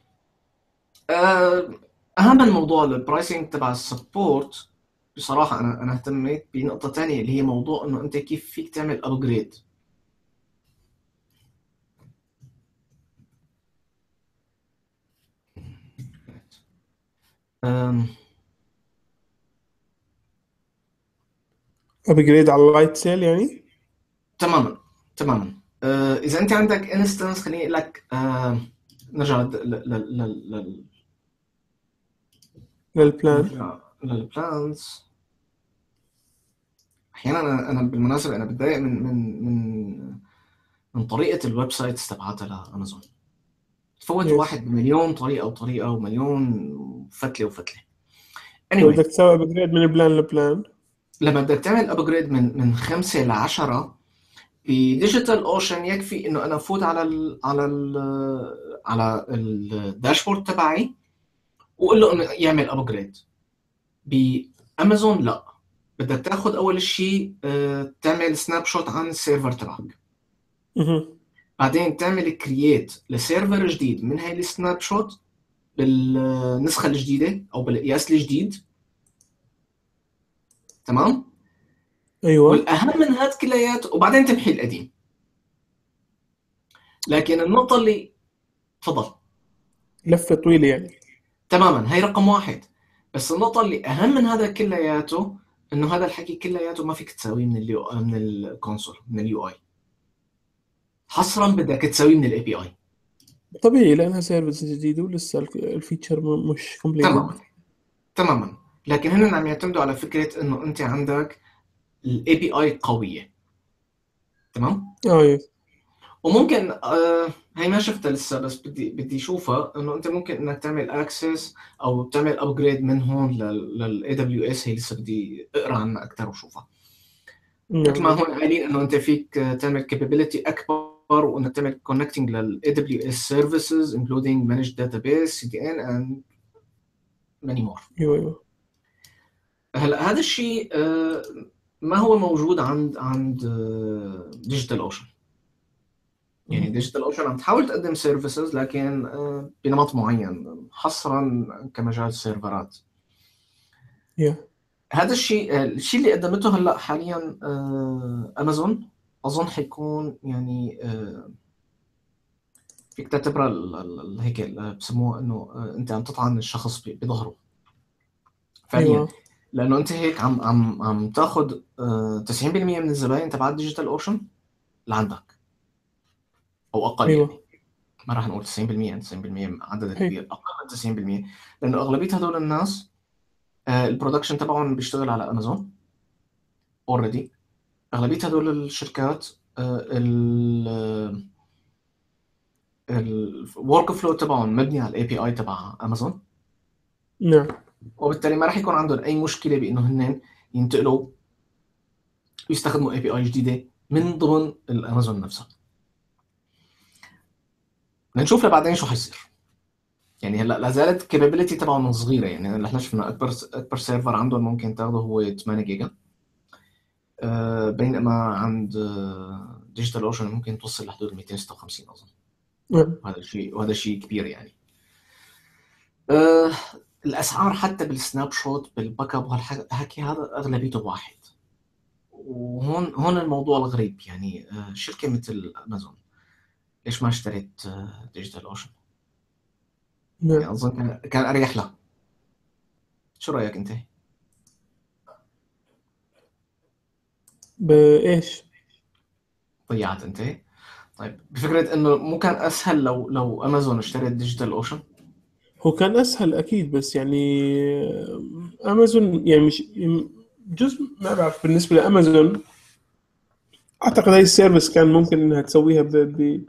آه، أهم من موضوع ال pricing تبع ال support بصراحة أنا أنا اهتميت بنقطة ثانية اللي هي موضوع إنه أنت كيف فيك تعمل upgrade upgrade على اللايت سيل يعني؟ تماما تماما. آه، إذا أنت عندك instance خليني أقول لك آه، نرجع لل- لل- لل- لل- لل plan لل plans أحيانا أنا أنا بالمناسبة أنا بتضايق من من من من طريقة ال websites تبعتها لامازون تفوت. واحد بمليون طريقة وطريقة ومليون فتله وفتلة. لو anyway. بدك تسوي upgrade من plan ل plan لما بدك تعمل upgrade من من خمسة ل 10 بديجيتال اوشن يكفي إنه أنا أفوت على ال على ال على ال dashboard تبعي وأقول له إنه يعمل upgrade بامازون لا. بدك تاخذ أول شيء آه، تعمل snapshot عن ال server تبعك. بعدين تعمل create ل server جديد من هاي ال snapshot بالنسخة الجديدة أو بالقياس الجديد. تمام؟ أيوه. والأهم من هذا كلياته وبعدين تمحي القديم. لكن النقطة اللي تفضل. لفة طويلة يعني. تماما هي رقم واحد. بس النقطة اللي أهم من هذا كلياته إنه هذا الحكي كلياته ما فيك تساويه من ال U من ال console من ال UI حصرا بدك تساويه من ال API طبيعي لأنها service جديد ولسه ال feature مش complete تماما. تماما. لكن هن عم يعتمدوا على فكرة إنه أنت عندك ال API قوية. تمام؟ آه yes وممكن آه هي ما شفتها لسه بس بدي بدي أشوفها إنه أنت ممكن إنك تعمل access أو تعمل upgrade من هون لل AWS هي لسه بدي أقرأ عنها أكثر وأشوفها. مثل ما نعم هون قايلين إنه أنت فيك تعمل capability أكبر وانك تعمل connecting لل AWS services including managed database CDN and many more. أيوه أيوه. هلا هذا الشيء آه، ما هو موجود عند عند ديجيتال اوشن يعني ديجيتال اوشن عم تحاول تقدم services لكن آه، بنمط معين حصرا كمجال سيرفرات يا هذا الشيء آه، الشيء اللي قدمته هلا حاليا آه، امازون أظن حيكون يعني آه، فيك تعتبرها هيك بسموها إنه آه، أنت عم تطعن الشخص بظهره. فعليا. أيوه. لأنه أنت هيك عم عم عم تاخذ 90% من الزباين تبع ديجيتال اوشن لعندك. أو أقل أيوه. يعني. ما راح نقول 90% 90% عدد هيك كبير. أقل من 90% لأنه أغلبية هدول الناس آه، ال production تبعهم بيشتغل على أمازون. already أغلبية هدول الشركات ال ال workflow تبعهم مبني على ال API تبع امازون نعم. وبالتالي ما راح يكون عندهم أي مشكلة بإنه هن ينتقلوا ويستخدموا API جديدة من ضمن الامازون نفسها. نشوف لبعدين شو حيصير. يعني هلأ لا زالت ال capability تبعهم صغيرة. يعني إحنا شفنا أكبر أكبر server عندهم ممكن تاخده هو 8 جيجا. آه، بينما عند ديجيتال اوشن ممكن توصل لحدود 256 أظن. نعم. وهذا شيء وهذا شيء كبير يعني. آه، الأسعار حتى بال snapshot بال backup وهالحكي هذا أغلبيته واحد. وهون هون الموضوع الغريب يعني. آه، شركة مثل امازون ليش ما اشتريت ديجيتال اوشن يعني نعم. أظن كان كان أريح لها. شو رأيك أنت؟ بايش ضيعت أنت. طيب بفكرة إنه مو كان أسهل لو لو أمازون اشترت ديجيتال أوشن؟ هو كان أسهل أكيد بس يعني أمازون يعني مش جزء ما بعرف بالنسبة لأمازون أعتقد هاي ال service كان ممكن إنها تسويها ب ب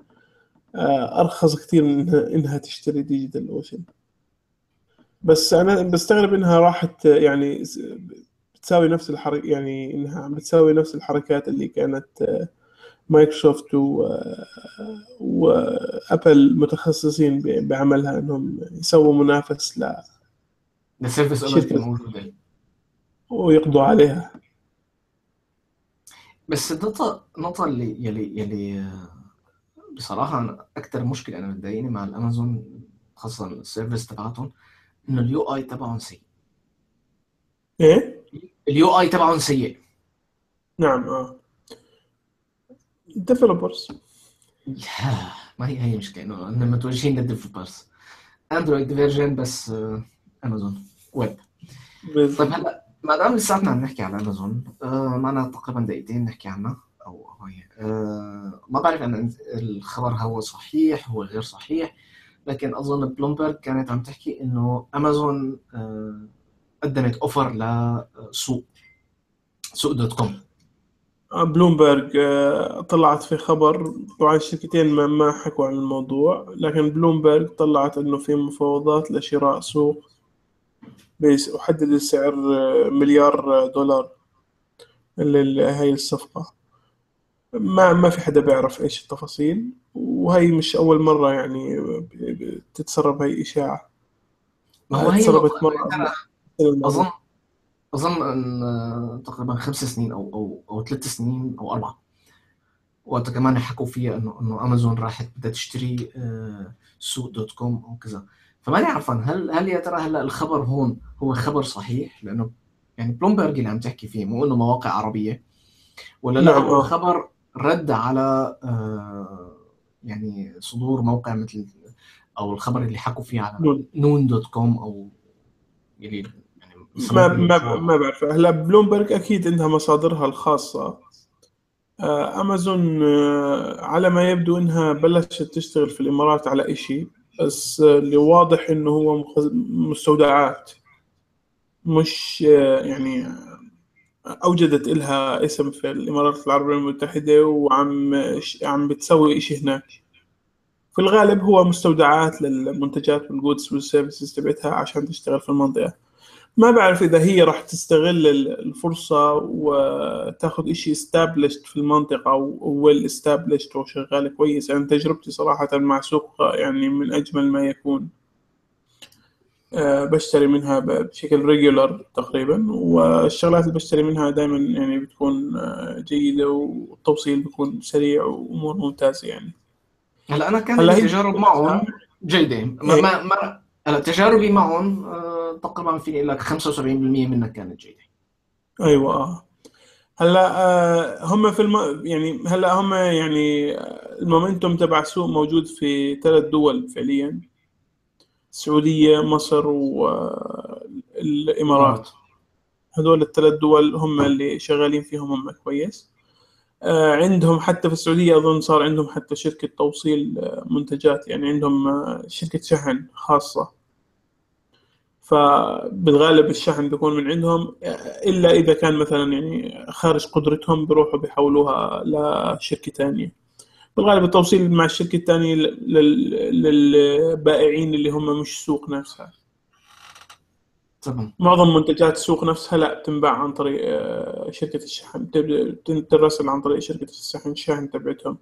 آه، أرخص كثير من إنها إنها تشتري ديجيتال أوشن. بس أنا بستغرب إنها راحت يعني بتساوي نفس الحركة يعني إنها عم بتساوي نفس الحركات اللي كانت آه، مايكروسوفت و آه، وآبل متخصصين ب- بعملها إنهم يسووا منافس ل ال service already شركة. موجوده ويقضوا عليها. بس النقطة النقطة اللي يلي يلي آه، بصراحة أنا أكتر مشكلة أنا بتضايقني مع الأمازون خاصة ال service تبعتهم إنه ال UI تبعهم سيء. إيه؟ ال UI تبعهم سيء. نعم آه. developers ما هي هي مشكلة إنه إنهم متوجهين لل developers أندرويد version بس آه، أمازون ويب طيب هلا ما دام لساتنا عم نحكي على أمازون آه، معنا تقريبا دقيقتين نحكي عنها أو هي آه، ما بعرف أنا الخبر هو صحيح هو غير صحيح لكن أظن بلومبرج كانت عم تحكي إنه امازون آه، قدمت offer لسوق سوق دوت كوم بلومبرج آه، طلعت في خبر طبعا الشركتين ما ما حكوا عن الموضوع لكن بلومبرج طلعت إنه في مفاوضات لشراء سوق بيس وحدد السعر آه، مليار دولار هاي الصفقة. ما ما في حدا بيعرف إيش التفاصيل وهي مش أول مرة يعني تتسرب هاي إشاعة. ما هي تسربت مرة. اظن أظن إن آه، تقريبا خمس سنين أو أو أو ثلاث سنين أو أربعة. وقت كمان حكوا فيها انه إنه امازون راحت بدها تشتري آه، سوق دوت كوم أو كذا. فماني عرفان هل هل يا ترى هلأ الخبر هون هو خبر صحيح؟ لأنه يعني بلومبرج اللي عم تحكي فيه مو إنه مواقع عربية. ولا لا نعم هو آه. خبر رد على يعني صدور موقع مثل أو الخبر اللي حكوا فيه على نون. نون دوت كوم أو اللي يعني ما ما ما بعرف. هلا بلومبرج أكيد عندها مصادرها الخاصة. آه، أمازون آه، على ما يبدو إنها بلشت تشتغل في الإمارات على إشي بس اللي واضح إنه هو مستودعات. مش آه، يعني أوجدت لها اسم في الإمارات العربية المتحدة وعم عم بتسوي إشي هناك. في الغالب هو مستودعات للمنتجات وال goods وال services تبعتها عشان تشتغل في المنطقة. ما بعرف إذا هي راح تستغل ال- الفرصة وتاخذ إشي established في المنطقة و well established وشغال كويس. يعني تجربتي صراحة مع سوق يعني من أجمل ما يكون. آه، بشتري منها بشكل ريجولر تقريبا والشغلات اللي بشتري منها دائما يعني بتكون آه، جيدة والتوصيل بيكون سريع وأمور ممتازة يعني. هلا أنا كان هلا معهم جيدة. ما إيه. ما, ما هلا تجاربي معهم آه، تقريبا في أقول لك 75% منها كانت جيدة. أيوه آه. هلا آه، هم في الم... يعني هلا هم يعني آه، المومنتوم تبع السوق موجود في ثلاث دول فعليا السعودية مصر والإمارات هذول الثلاث دول هم اللي شغالين فيهم هم كويس. آه، عندهم حتى في السعودية أظن صار عندهم حتى شركة توصيل آه، منتجات يعني عندهم آه، شركة شحن خاصة. فبالغالب الشحن بيكون من عندهم آه، إلا إذا كان مثلا يعني خارج قدرتهم بيروحوا بيحولوها لشركة تانية. بالغالب التوصيل مع الشركة التانية لل- للبائعين اللي هم مش سوق نفسها تمام. معظم منتجات السوق نفسها لا تنباع عن طريق آه، شركة الشحن ترسل عن طريق شركة الشحن الشحن تبعتهم.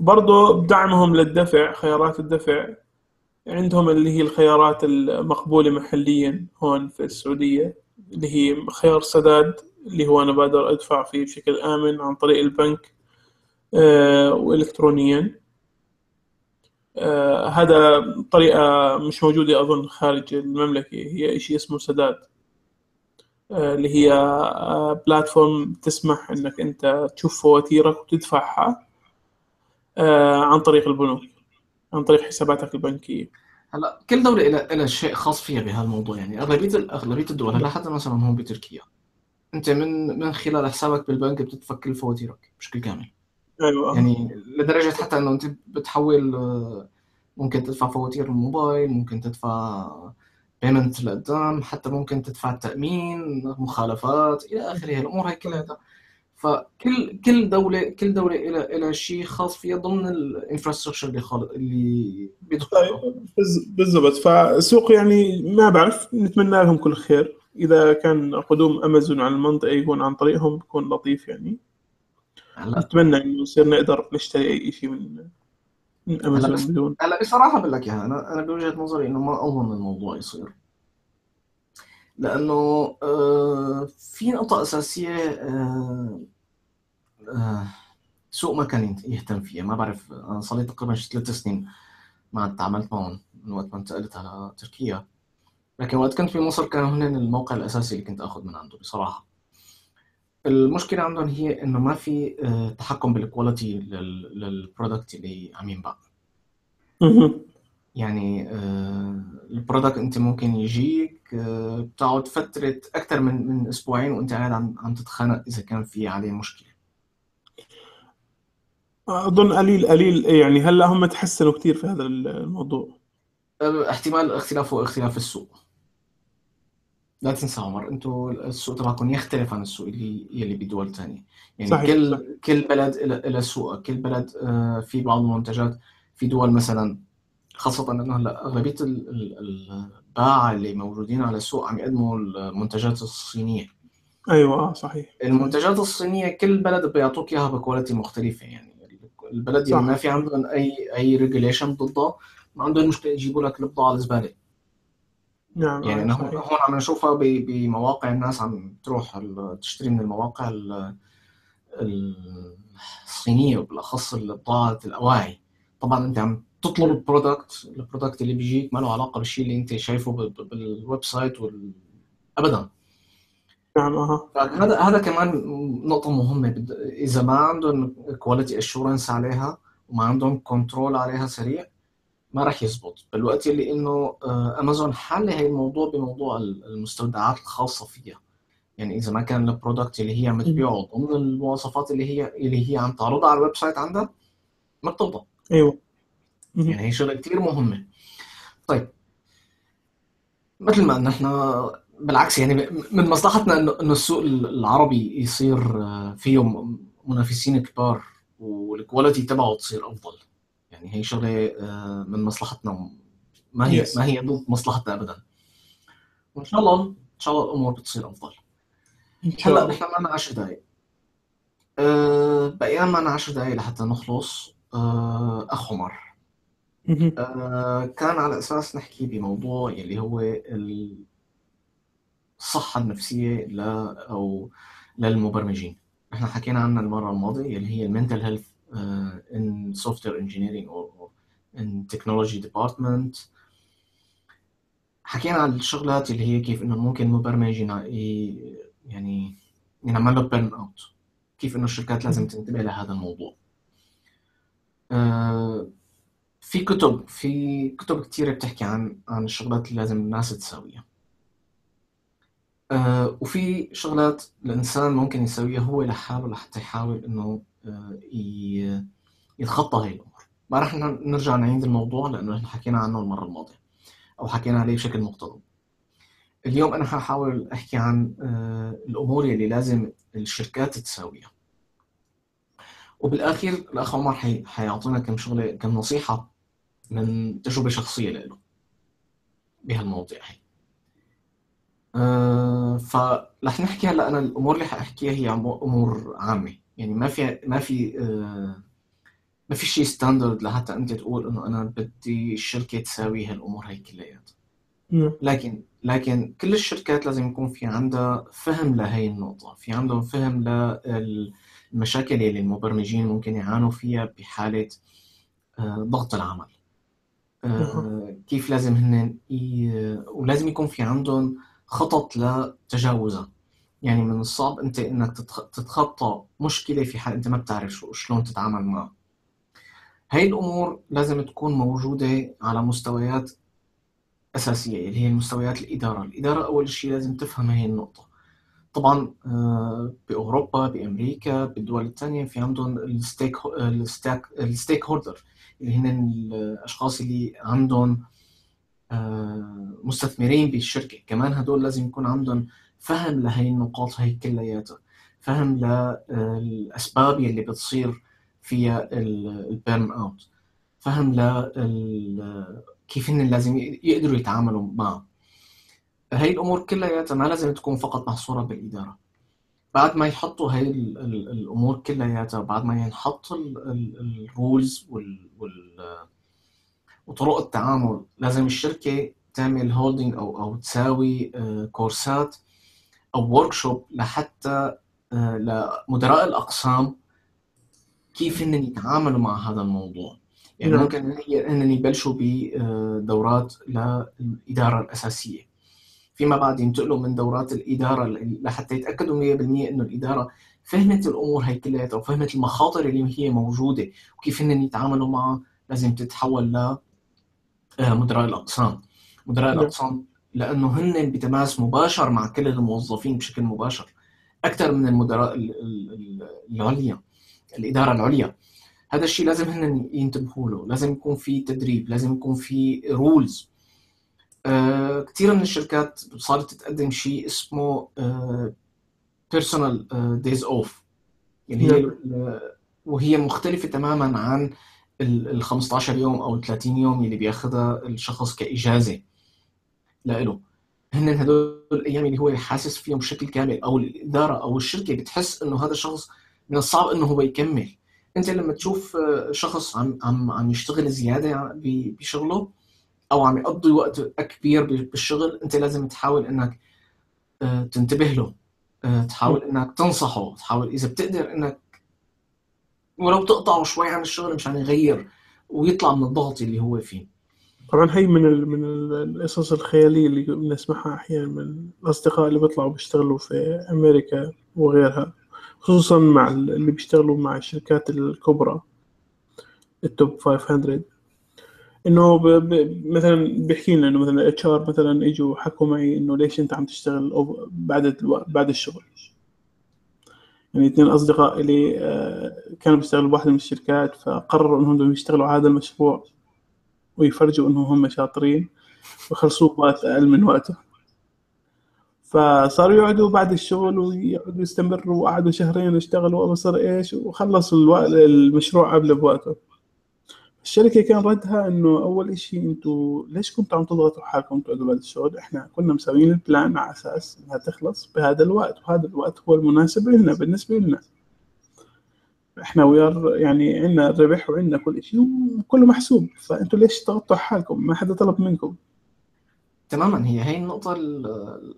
وبرضه بدعمهم للدفع خيارات الدفع. عندهم اللي هي الخيارات المقبولة محليا هون في السعودية اللي هي خيار سداد اللي هو أنا بقدر أدفع فيه بشكل آمن عن طريق البنك آه، وإلكترونيا. هذا طريقة مش موجودة أظن خارج المملكة. هي إشي اسمه سداد آه، اللي هي آه، بلاتفورم تسمح إنك أنت تشوف فواتيرك وتدفعها آه، عن طريق البنوك عن طريق حساباتك البنكية. هلا كل دولة لها لها شيء خاص فيها بهالموضوع يعني. أغلبية ال- أغلبية الدول هلا حتى مثلا هون بتركيا أنت من من خلال حسابك بالبنك بتدفع كل فواتيرك بشكل كامل. أيوة. يعني لدرجة حتى إنه أنت بتحول آه، ممكن تدفع فواتير الموبايل ممكن تدفع payment لقدام حتى ممكن تدفع التأمين مخالفات إلى آخره. الأمور هاي كلها فكل كل دولة كل دولة إلى إلى شيء خاص فيها ضمن ال infrastructure اللي خالق اللي بيدخل. طيب بالضبط. فالسوق يعني ما بعرف نتمنى لهم كل خير. إذا كان قدوم أمازون على المنطقة يكون عن طريقهم بيكون لطيف يعني. هلا. نتمنى إنه يصير نقدر نشتري أي شيء من من أمازون بس- بدون. هلا بصراحة بقول لك إياها أنا أنا بوجهة نظري إنه ما اظن الموضوع يصير. لأنه آه، في نقطة أساسية آه، آه، سوق ما كان يهتم فيها. ما بعرف أنا صار لي تقريبا ثلاث سنين ما تعاملت معهم من وقت ما انتقلت على تركيا. لكن وقت كنت في مصر كانوا هن الموقع الأساسي اللي كنت آخذ من عنده بصراحة. المشكلة عندهم هي إنه ما في آه، تحكم بال quality لل- لل product اللي عم ينباع. يعني آه، ال product أنت ممكن يجيك آه، بتقعد فترة أكثر من من أسبوعين وأنت قاعد عم عم تتخانق إذا كان في عليه مشكلة. أظن قليل قليل. يعني هلأ هم تحسنوا كثير في هذا الموضوع. احتمال اختلافه اختلاف السوق. لا تنسى عمر أنتوا السوق تبعكم يختلف عن السوق اللي يلي بدول تانية يعني صحيح، كل صحيح. كل بلد إلى سوق كل بلد آه، في بعض المنتجات في دول مثلا خاصة انه هلا أغلبية ال- ال- الباعة اللي موجودين على السوق عم يقدموا المنتجات الصينية. أيوة آه، صحيح. المنتجات الصينية كل بلد بيعطوك إياها ب quality مختلفة. يعني البلد. اللي ما في عندهم اي أي regulation ضدها ما عندهم مشكلة يجيبوا لك البضاعة الزبالة. نعم يعني آه، أنا هون هون عم نشوفها بمواقع الناس عم تروح تشتري من المواقع ال- الصينية وبالأخص بضاعة الأواعي. طبعا أنت عم تطلب ال product ال product اللي بيجيك ما له علاقة بالشيء اللي أنت شايفه بال website وال... أبدا. نعم أها هذا هذا كمان نقطة مهمة. إذا ما عندهم quality assurance عليها وما عندهم control عليها سريع ما راح يزبط. بالوقت اللي إنه آه، امازون حل هي الموضوع بموضوع المستودعات الخاصة فيها. يعني إذا ما كان ال product اللي هي عم تبيعه ضمن المواصفات اللي هي اللي هي عم تعرضها على ال website عندها ما بتضبط. أيوه. يعني هي شغلة كثير مهمة. طيب. مثل ما نحن بالعكس يعني من مصلحتنا انه إنه السوق العربي يصير آه، فيه منافسين كبار والكواليتي تبعه تصير أفضل. يعني هي شغلة آه، من مصلحتنا. ما هي Yes. ما هي ضد مصلحتنا ابدا. وإن شاء الله إن شاء الله الأمور بتصير أفضل. إن شاء هلا الله. نحن معنا 10 دقائق أه بقينا معنا 10 دقائق لحتى نخلص. أه أخ عمر. أه كان على أساس نحكي بموضوع يلي هو ال- الصحة النفسية ل أو للمبرمجين. إحنا حكينا عنها المرة الماضية اللي هي ال mental health in software engineering أو in technology department حكينا عن الشغلات اللي هي كيف إنه ممكن ي- يعني ينعمل له burn out كيف إنه الشركات لازم تنتبه لهذا الموضوع. آه، في كتب في كتب كثيرة بتحكي عن عن الشغلات اللي لازم الناس تساويها. آه، وفي شغلات الإنسان ممكن يسويها هو لحاله لحتى يحاول إنه يتخطى هاي الأمور. ما ن- نرجع نعيد الموضوع لأنه إحنا حكينا عنه المرة الماضية أو حكينا عليه بشكل مقتضب اليوم أنا ححاول أحكي عن آه، الأمور اللي لازم الشركات تساويها. وبالأخير الأخ عمر حي... حيعطينا كم شغلة كم نصيحة من تجربة شخصية له بهالمواضيع هي. أه فرح نحكي هلأ أنا الأمور اللي حأحكيها هي أمور عامة. يعني ما في ما في أه ما في شيء ستاندرد لحتى أنت تقول إنه أنا بدي الشركة تساوي هالأمور هي كلياتها. لكن لكن كل الشركات لازم يكون في عندها فهم لهي النقطة في عندهم فهم للمشاكل اللي المبرمجين ممكن يعانوا فيها بحالة آه، ضغط العمل آه، كيف لازم هن. ولازم يكون في عندهم خطط لتجاوزها يعني من الصعب أنت إنك تتخ- تتخطى مشكلة في حال أنت ما بتعرف شلون تتعامل معها. هاي الأمور لازم تكون موجودة على مستويات أساسية اللي هي مستويات الإدارة. الإدارة أول شيء لازم تفهم هاي النقطة. طبعا آه، بأوروبا بأمريكا بالدول الثانية في عندهم ال stake ال stake ال stakeholder اللي هن الأشخاص اللي عندهم آه، مستثمرين بالشركة. كمان هدول لازم يكون عندهم فهم لهي النقاط هي كلياتها فهم للأسباب يلي بتصير فيها ال burn out. فهم ل كيف هن لازم يقدروا يتعاملوا معه هاي الأمور كلياتها ما لازم تكون فقط محصورة بالإدارة. بعد ما يحطوا هاي ال- ال- الأمور كلياتها بعد ما ينحط ال rules وال, وطرق التعامل لازم الشركة تعمل holding أو أو تساوي آه، كورسات أو workshop لحتى آه، لمدراء الأقسام كيف هن يتعاملوا مع هذا الموضوع يعني نعم. ممكن هي هن يبلشوا بدورات للإدارة الأساسية فيما بعد ينتقلوا من دورات الإدارة ل- لحتى يتأكدوا 100% إنه الإدارة فهمت الأمور هي كلها وفهمت المخاطر اللي هي موجودة وكيف هن يتعاملوا معها لازم تتحول ل آه، مدراء الأقسام مدراء نعم. لأنه هن بتماس مباشر مع كل الموظفين بشكل مباشر أكثر من المدراء ال- ال- ال- العليا الإدارة العليا. هذا الشيء لازم هن ينتبهوا له لازم يكون في تدريب لازم يكون في رولز آه كثير من الشركات صارت تقدم شيء اسمه آه days off. اللي هي ال- وهي مختلفة تماما عن ال ال 15 يوم ال 30 يوم اللي بياخذها الشخص كإجازة. لإله هن هدول الأيام اللي هو حاسس فيهم بشكل كامل أو الإدارة أو الشركة بتحس إنه هذا الشخص من الصعب إنه هو يكمل. أنت لما تشوف آه، شخص عم عم عم يشتغل زيادة ب- بشغله أو عم يقضي وقت كبير بالشغل أنت لازم تحاول إنك آه، تنتبه له. آه، تحاول إنك تنصحه. تحاول إذا بتقدر إنك ولو تقطعه شوي عن الشغل مشان يغير ويطلع من الضغط اللي هو فيه. طبعا هي من ال من ال- القصص الخيالية اللي بنسمعها أحيانا من الأصدقاء اللي بيطلعوا بيشتغلوا في أمريكا وغيرها خصوصا مع ال- اللي بيشتغلوا مع الشركات الكبرى التوب 500 إنه. مثلا بيحكي لنا إنه مثلا HR مثلا إجوا حكوا معي إنه ليش أنت عم تشتغل بعد. بعد الشغل يعني اثنين أصدقاء لي آه، كانوا بيشتغلوا بواحدة من الشركات فقرروا إنهم بدهم يشتغلوا على هذا المشروع ويفرجوا إنهم هم شاطرين ويخلصوه بوقت أقل من وقته. فصاروا يقعدوا بعد الشغل ويقعدوا يستمروا وقعدوا شهرين واشتغلوا وابصر إيش وخلصوا المشروع قبل بوقته. الشركة كان ردها إنه أول إشي أنتوا ليش كنتوا عم تضغطوا حالكم تقعدوا بعد الشغل؟ إحنا كنا مسويين البلان على أساس إنها تخلص بهذا الوقت وهذا الوقت هو المناسب لنا بالنسبة لنا. إحنا ويار يعني عندنا الربح وعندنا كل شيء وكله محسوب. فأنتوا ليش تغطوا حالكم؟ ما حدا طلب منكم. تماما. هي هي النقطة ال-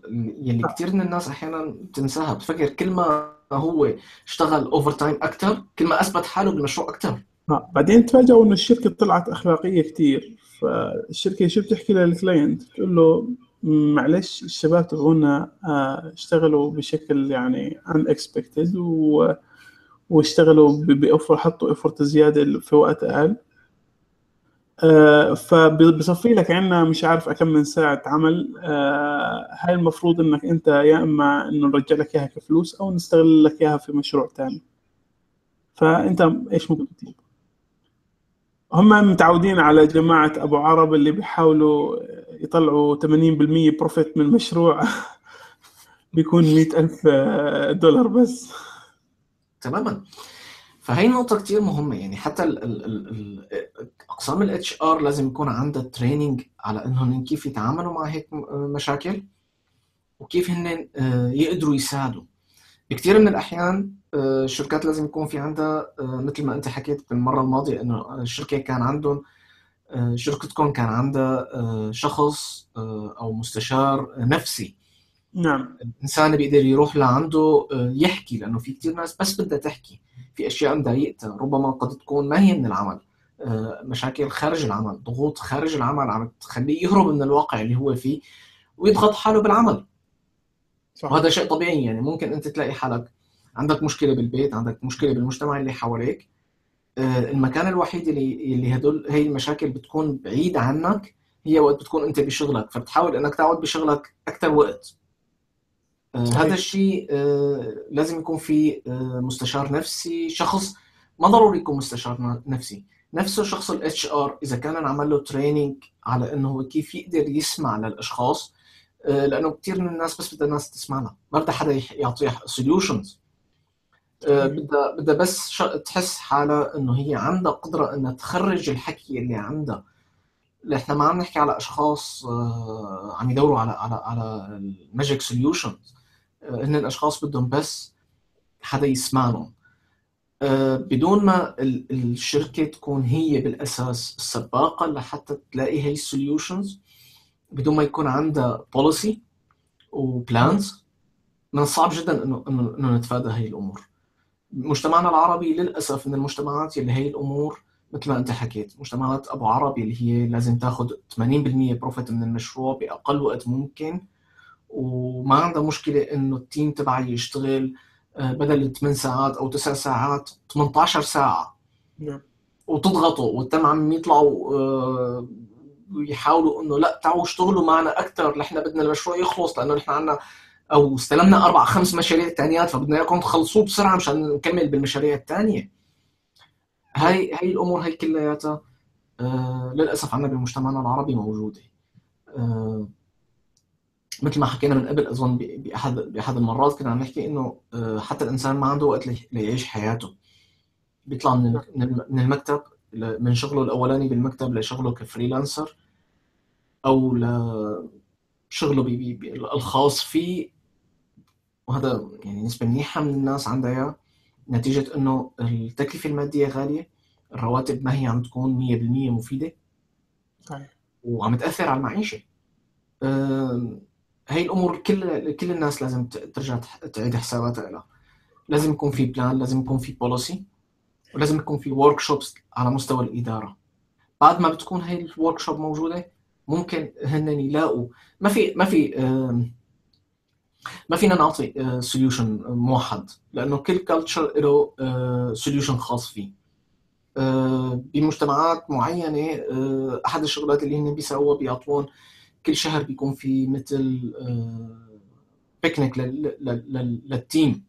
ال- يلي كتير من الناس أحيانا بتنساها. بتفكر كل ما هو اشتغل overtime أكتر كل ما أثبت حاله بالمشروع أكتر. آه. بعدين تفاجئوا إنه الشركة طلعت أخلاقية كتير. فالشركة شو بتحكي لل client بتقول له معلش الشباب تبعونا آه، اشتغلوا بشكل يعني unexpected و واشتغلوا ب over حطوا effort زيادة في وقت أقل. آه، فبصفي لك عندنا مش عارف كم من ساعة عمل. آه، هاي المفروض إنك أنت يا إما إنه نرجع لك إياها كفلوس أو نستغل لك إياها في مشروع تاني. فأنت إيش ممكن تطلب؟ هم متعودين على جماعة أبو عرب اللي بيحاولوا يطلعوا 80% profit من مشروع. بيكون 100 ألف دولار بس. تماما. فهي نقطة كتير مهمة. يعني حتى ال ال ال أقسام ال HR لازم يكون عندها training على إنهم كيف يتعاملوا مع هيك مشاكل وكيف هن آه، يقدروا يساعدوا. بكثير من الأحيان آه، الشركات لازم يكون في عندها آه، مثل ما أنت حكيت بالمرة الماضية إنه الشركة كان عندهم شركتكم كان عندها شخص أو مستشار نفسي. نعم. الإنسان بيقدر يروح لعنده آه، يحكي لأنه في كتير ناس بس بدها تحكي. في أشياء مضايقتها. ربما قد تكون ما هي من العمل. آه، مشاكل خارج العمل ضغوط خارج العمل عم تخليه يهرب من الواقع اللي هو فيه ويضغط حاله بالعمل. صح. وهذا شيء طبيعي يعني. ممكن أنت تلاقي حالك عندك مشكلة بالبيت عندك مشكلة بالمجتمع اللي حواليك. آه، المكان الوحيد اللي اللي هدول هي المشاكل بتكون بعيد عنك هي وقت بتكون أنت بشغلك. فبتحاول إنك تقعد بشغلك أكثر وقت. هذا الشيء آه، لازم يكون في آه، مستشار نفسي شخص ما ضروري يكون مستشار نفسي. نفسه شخص ال HR إذا كان انعمل له training على إنه هو كيف يقدر يسمع للأشخاص آه، لأنه كثير من الناس بس بدها الناس تسمعها ما بدها حدا يعطيها solutions بدها بدها بس تحس حالها إنه هي عندها قدرة إنها تخرج الحكي اللي عندها. إحنا ما عم نحكي على أشخاص آه، عم يدوروا على على على ال magic solutions هن الأشخاص بدهم بس حدا يسمعهم. آه، بدون ما ال- الشركة تكون هي بالأساس السباقة لحتى تلاقي هي ال solutions بدون ما يكون عندها policy و plans من الصعب جدا انه انه نتفادى هي الأمور. مجتمعنا العربي للأسف من المجتمعات اللي هي الأمور مثل ما أنت حكيت مجتمعات أبو عربي اللي هي لازم تاخذ 80% profit من المشروع بأقل وقت ممكن وما عندها مشكلة إنه ال team تبعي يشتغل آه، بدل 8 ساعات أو 9 ساعات 18 ساعة. نعم. وتضغطوا والتم عم يطلعوا آه، ويحاولوا إنه لا تعالوا اشتغلوا معنا أكثر نحن بدنا المشروع يخلص لأنه نحن عندنا أو استلمنا أربع خمس مشاريع ثانيات فبدنا إياكم تخلصوه بسرعة مشان نكمل بالمشاريع الثانية هاي هاي الأمور هي كلياتها آه للأسف عندنا بمجتمعنا العربي موجودة. آه مثل ما حكينا من قبل أظن باحد بأحد المرات كنا عم نحكي إنه آه حتى الإنسان ما عنده وقت لي- ليعيش حياته. بيطلع من من الم- من المكتب من شغله الأولاني بالمكتب لشغله ك freelancer أو لشغله بي بي الخاص فيه. وهذا يعني نسبة منيحة من الناس عندها إياه. نتيجة إنه التكلفة المادية غالية الرواتب ما هي عم تكون 100% مفيدة. صحيح. وعم تأثر على المعيشة. آم، هي الأمور كل كل الناس لازم ترجع تعيد حساباتها لها. لازم يكون في plan لازم يكون في policy ولازم يكون في workshops على مستوى الإدارة. بعد ما بتكون هي ال workshop موجودة ممكن هن يلاقوا ما في ما في ما فينا نعطي solution موحد لأنه كل culture له solution خاص فيه. بمجتمعات معينة أحد الشغلات اللي هن بيسووها بيعطون كل شهر بيكون في مثل picnic لل team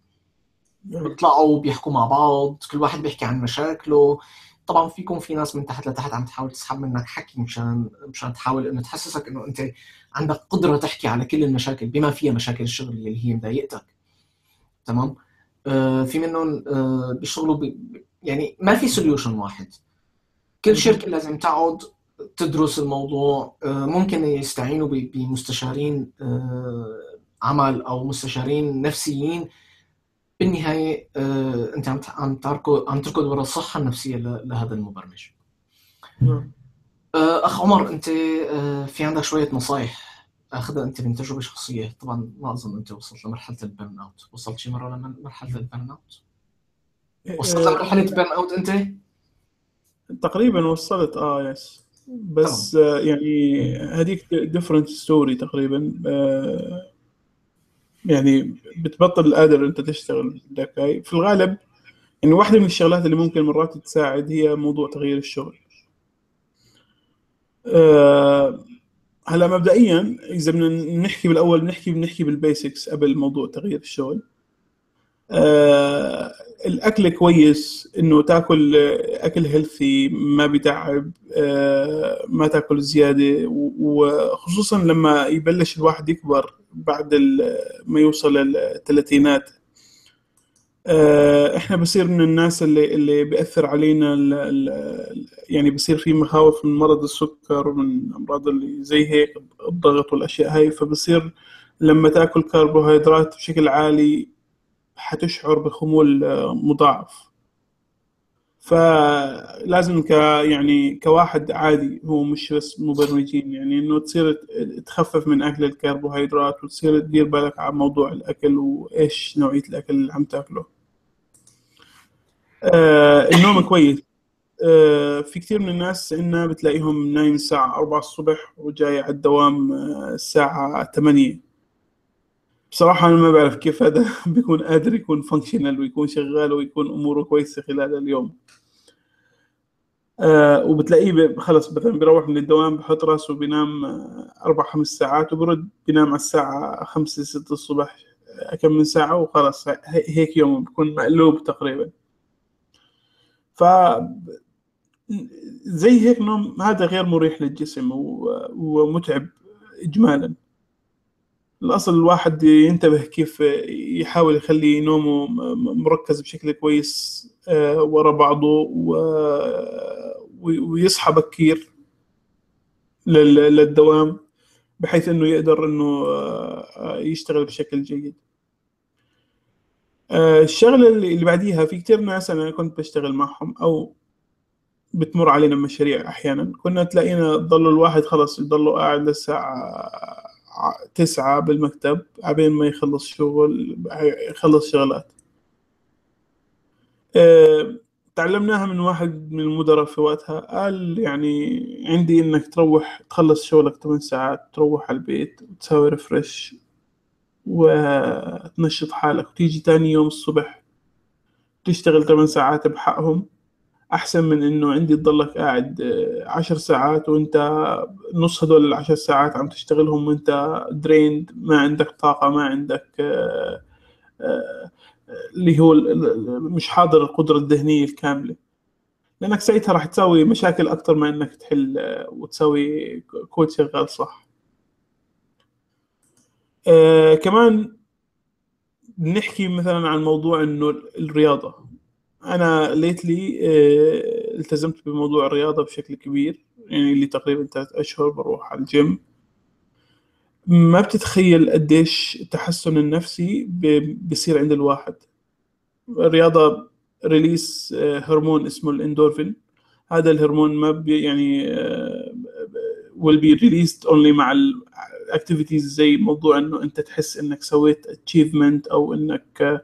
بيطلعوا بيحكوا مع بعض كل واحد بيحكي عن مشاكله. طبعا فيكم في ناس من تحت لتحت عم تحاول تسحب منك حكي مشان مشان تحاول إنه تحسسك إنه أنت عندك قدرة تحكي على كل المشاكل بما فيها مشاكل الشغل اللي هي مضايقتك. تمام؟ آه في منهم آه بيشتغلوا ب... يعني ما في solution واحد. كل شركة لازم تقعد تدرس الموضوع آه ممكن يستعينوا بمستشارين آه عمل أو مستشارين نفسيين. بالنهاية آه، أنت عم عم تركض عم تركض ورا الصحة النفسية لهذا المبرمج. نعم. أخ عمر أنت في عندك شوية نصائح أخذها أنت من تجربة شخصية. طبعا ما أظن أنت وصلت لمرحلة البرن أوت. وصلت شي مرة لمرحله البرن أوت؟ وصلت لمرحلة ال burn out أنت؟ تقريبا وصلت آه yes بس آه يعني هذيك different story تقريبا. آه يعني بتبطل قادر أنت تشتغل دكاي في الغالب يعني واحدة من الشغلات اللي ممكن مرات تساعد هي موضوع تغيير الشغل. أه هلا مبدئيا إذا بدنا نحكي بالأول بنحكي بنحكي بال basics قبل موضوع تغيير الشغل. أه الأكل كويس إنه تاكل أكل هيلثي ما بيتعب أه ما تاكل زيادة وخصوصا لما يبلش الواحد يكبر بعد ما يوصل الثلاثينات. آه، إحنا بصير من الناس اللي اللي بيأثر علينا يعني بصير في مخاوف من مرض السكر ومن أمراض اللي زي هيك الضغط والأشياء هاي. فبصير لما تاكل كربوهيدرات بشكل عالي حتشعر بخمول مضاعف. فلازم ك يعني كواحد عادي هو مش بس مبرمجين يعني إنه تصير تخفف من أكل الكربوهيدرات وتصير تدير بالك على موضوع الأكل وإيش نوعية الأكل اللي عم تأكله. آه النوم كويس. آه في كثير من الناس عندنا بتلاقيهم نايم الساعة 4 الصبح وجاي على الدوام آه، الساعة 8 بصراحة أنا ما بعرف كيف هذا بيكون قادر يكون فانكشنال ويكون شغال ويكون أموره كويسة خلال اليوم. آه وبتلاقيه خلص مثلا بيروح من الدوام بحط راسه بينام آه، أربع خمس ساعات وبرد بينام على الساعة خمسة ستة الصبح آه، كم من ساعة وخلص هيك يومه بيكون مقلوب تقريبا. ف زي هيك نوم هذا غير مريح للجسم ومتعب إجمالا. الأصل الواحد ينتبه كيف يحاول يخلي نومه مركز بشكل كويس آه، ورا بعضه ويصحى بكير للدوام بحيث إنه يقدر إنه آه، يشتغل بشكل جيد. آه، الشغلة اللي بعديها في كتير ناس أنا كنت بشتغل معهم أو بتمر علينا مشاريع أحيانا. كنا تلاقينا ضل الواحد خلص يضلوا قاعد للساعه تسعة بالمكتب عبين ما يخلص شغل يخلص شغلات. أه تعلمناها من واحد من المدراء في وقتها. قال يعني عندي إنك تروح تخلص شغلك 8 ساعات تروح على البيت وتساوي ريفرش وتنشط حالك وتيجي تاني يوم الصبح تشتغل 8 ساعات بحقهم. أحسن من إنه عندي تضلك قاعد آه، عشر ساعات وإنت نص هدول العشر ساعات عم تشتغلهم وإنت drained ما عندك طاقة ما عندك آه، آه، اللي هو مش حاضر القدرة الذهنية الكاملة. لأنك ساعتها راح تسوي مشاكل أكثر ما إنك تحل وتسوي كود شغال صح. آه كمان بنحكي مثلا عن موضوع إنه الرياضة. أنا lately آه، التزمت بموضوع الرياضة بشكل كبير يعني اللي تقريبا ثلاث أشهر بروح على الجيم ما بتتخيل قديش التحسن النفسي بيصير عند الواحد. الرياضة release آه، هرمون اسمه الإندورفين. هذا الهرمون ما بي يعني آه، will be released only مع ال activities زي موضوع إنه أنت تحس إنك سويت achievement أو إنك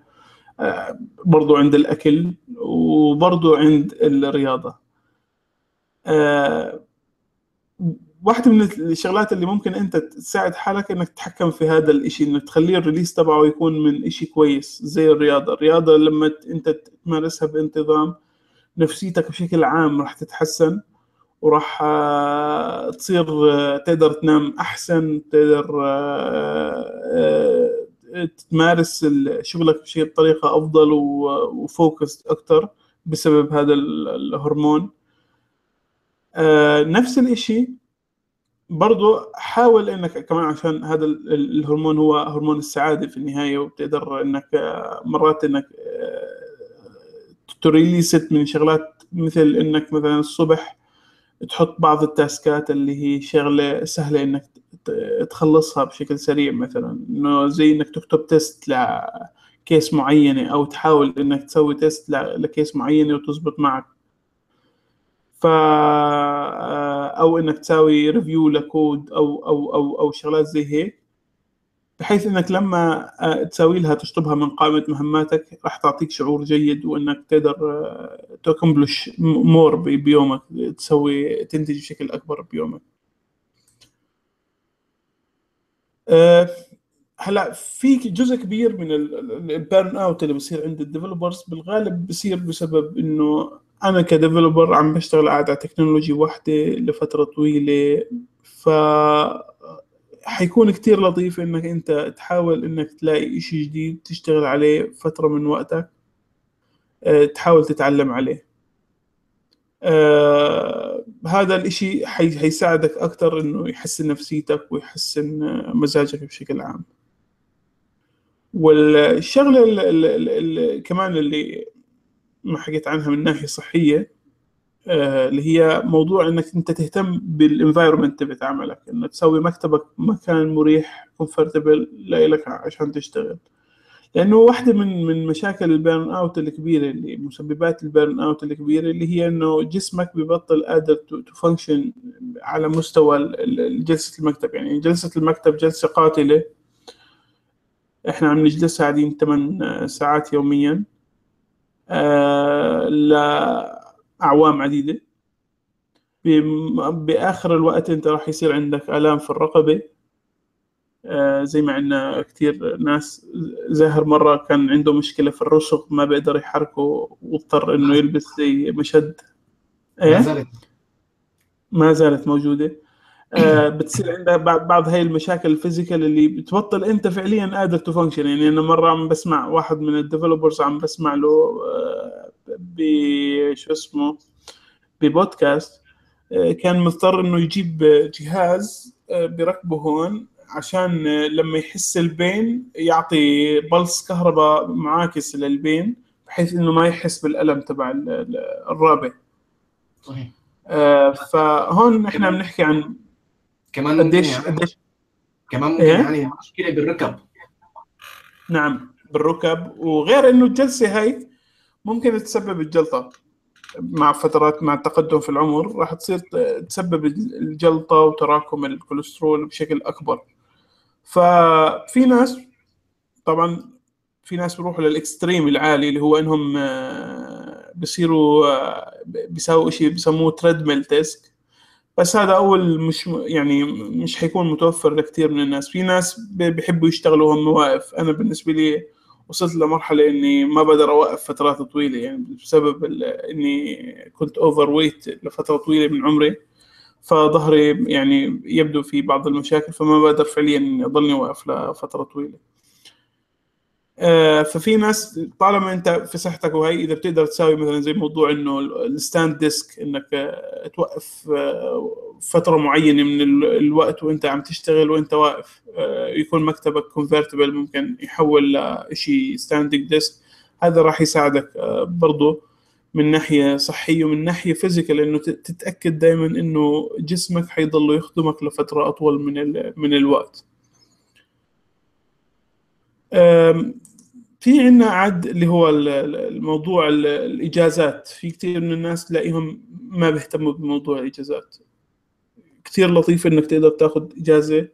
برضو عند الأكل وبرضو عند الرياضة. آه، واحدة من الشغلات اللي ممكن أنت تساعد حالك إنك تتحكم في هذا الإشي إنك تخليه ال release تبعه يكون من إشي كويس زي الرياضة. الرياضة لما أنت تمارسها بانتظام نفسيتك بشكل عام راح تتحسن وراح آه، تصير آه، تقدر تنام أحسن تقدر تمارس شغلك بطريقة أفضل وفوكس أكثر بسبب هذا الهرمون. نفس الإشي برضو حاول إنك كمان عشان هذا الهرمون هو هرمون السعادة في النهاية وبتقدر إنك مرات إنك تريليست من شغلات مثل إنك مثلا الصبح تحط بعض ال taskات اللي هي شغلة سهلة إنك تخلصها بشكل سريع مثلا. إنه زي إنك تكتب test ل case معينة أو تحاول إنك تسوي test ل case معينة وتزبط معك. ف آه، أو إنك تساوي review ل code أو أو أو أو شغلات زي هيك. بحيث إنك لما آه، تساوي لها تشطبها من قائمة مهماتك راح تعطيك شعور جيد وإنك تقدر accomplish more بيومك تسوي تنتج بشكل أكبر بيومك. آه، هلأ في جزء كبير من ال burn out اللي بصير عند ال developers بالغالب بصير بسبب إنه أنا ك developer عم بشتغل قاعد على technology واحدة لفترة طويلة ف حيكون كتير لطيف إنك أنت تحاول إنك تلاقي إشي جديد تشتغل عليه فترة من وقتك آه، تحاول تتعلم عليه. آه هذا الإشي حي حيساعدك أكتر إنه يحسن نفسيتك ويحسن مزاجك بشكل عام. والشغلة اللي كمان اللي ما حكيت عنها من ناحية صحية آه، اللي هي موضوع إنك أنت تهتم بال environment تبع عملك انه تسوي مكتبك مكان مريح comfortable لك عشان تشتغل. لأنه واحدة من من مشاكل ال burn out الكبيرة اللي مسببات ال burn out الكبيرة اللي هي إنه جسمك ببطل قادر ت function على مستوى جلسة المكتب. يعني جلسة المكتب جلسة قاتلة. إحنا عم نجلسها قاعدين 8 ساعات يوميا. آه، لأعوام عديدة. بآخر الوقت أنت راح يصير عندك آلام في الرقبة. آه، زي ما عندنا كتير ناس زاهر مرة كان عنده مشكلة في الرسغ ما بيقدر يحركه واضطر إنه يلبس زي مشد. إيه؟ ما زالت. ما زالت موجودة. آه، بتصير عندها بعض هاي المشاكل ال physical اللي بتبطل أنت فعليا قادر ت function. يعني أنا مرة عم بسمع واحد من ال developers عم بسمع له آه، ب شو اسمه ببودكاست آه، كان مضطر إنه يجيب جهاز بركبه هون عشان لما يحس البين يعطي بلس كهرباء معاكس للبين بحيث إنه ما يحس بالألم تبع الرابع. صحيح. فهون إحنا بنحكي عن كمان قديش يعني قديش كمان ممكن إيه؟ يعني مشكلة بالركب. نعم بالركب وغير إنه الجلسة هاي ممكن تسبب الجلطة. مع فترات مع التقدم في العمر راح تصير تسبب الجلطة وتراكم الكوليسترول بشكل أكبر. ففي ناس طبعا في ناس بيروحوا لل extreme العالي اللي هو إنهم آه، بصيروا آه، بيساووا شيء بسموه treadmill desk بس هذا أول مش يعني مش حيكون متوفر لكثير من الناس. في ناس بيحبوا يشتغلوا هم واقف. أنا بالنسبة لي وصلت لمرحلة إني ما بقدر أوقف فترات طويلة يعني بسبب إني كنت overweight لفترة طويلة من عمري. فظهري يعني يبدو في بعض المشاكل فما بقدر فعليا أضلني واقف لفترة طويلة. ففي ناس طالما انت في صحتك وهي إذا بتقدر تساوي مثلا زي موضوع إنه ال stand desk إنك آه، توقف آه، فترة معينة من الوقت وإنت عم تشتغل وإنت واقف يكون مكتبك convertible ممكن يحول لشيء standing desk هذا راح يساعدك برضه من ناحية صحية ومن ناحية physical إنه تتأكد دائما إنه جسمك حيضل يخدمك لفترة أطول من من الوقت. في عندنا بعد اللي هو الموضوع الإجازات. في كثير من الناس تلاقيهم ما بيهتموا بموضوع الإجازات. كثير لطيف إنك تقدر تاخذ إجازة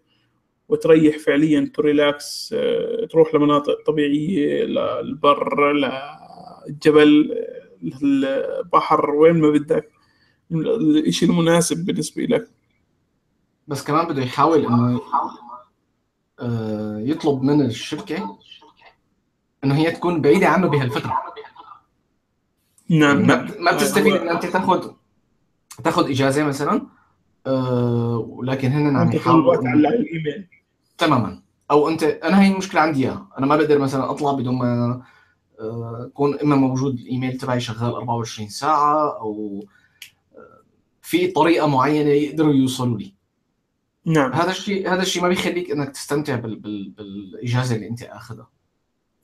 وتريح فعليا تريلاكس آه، تروح لمناطق طبيعية للبر للجبل البحر وين ما بدك. الشيء المناسب بالنسبة لك. بس كمان بده يحاول إنه آه، يطلب من الشركة إنه هي تكون بعيدة عنه بهالفترة. نعم. ما ما بتستفيد ان أنت تاخذ تاخذ إجازة مثلا آه، ولكن هن عم يحاولوا على الايميل تماما. أو انت أنا هي المشكلة عندي إياها. أنا ما بقدر مثلا أطلع بدون ما آه، يكون إما موجود الإيميل تبعي شغال 24 ساعة أو آه، في طريقة معينة يقدروا يوصلوا لي. نعم. هذا الشيء هذا الشيء ما بيخليك إنك تستمتع بال... بال... بالإجازة اللي أنت أخذها.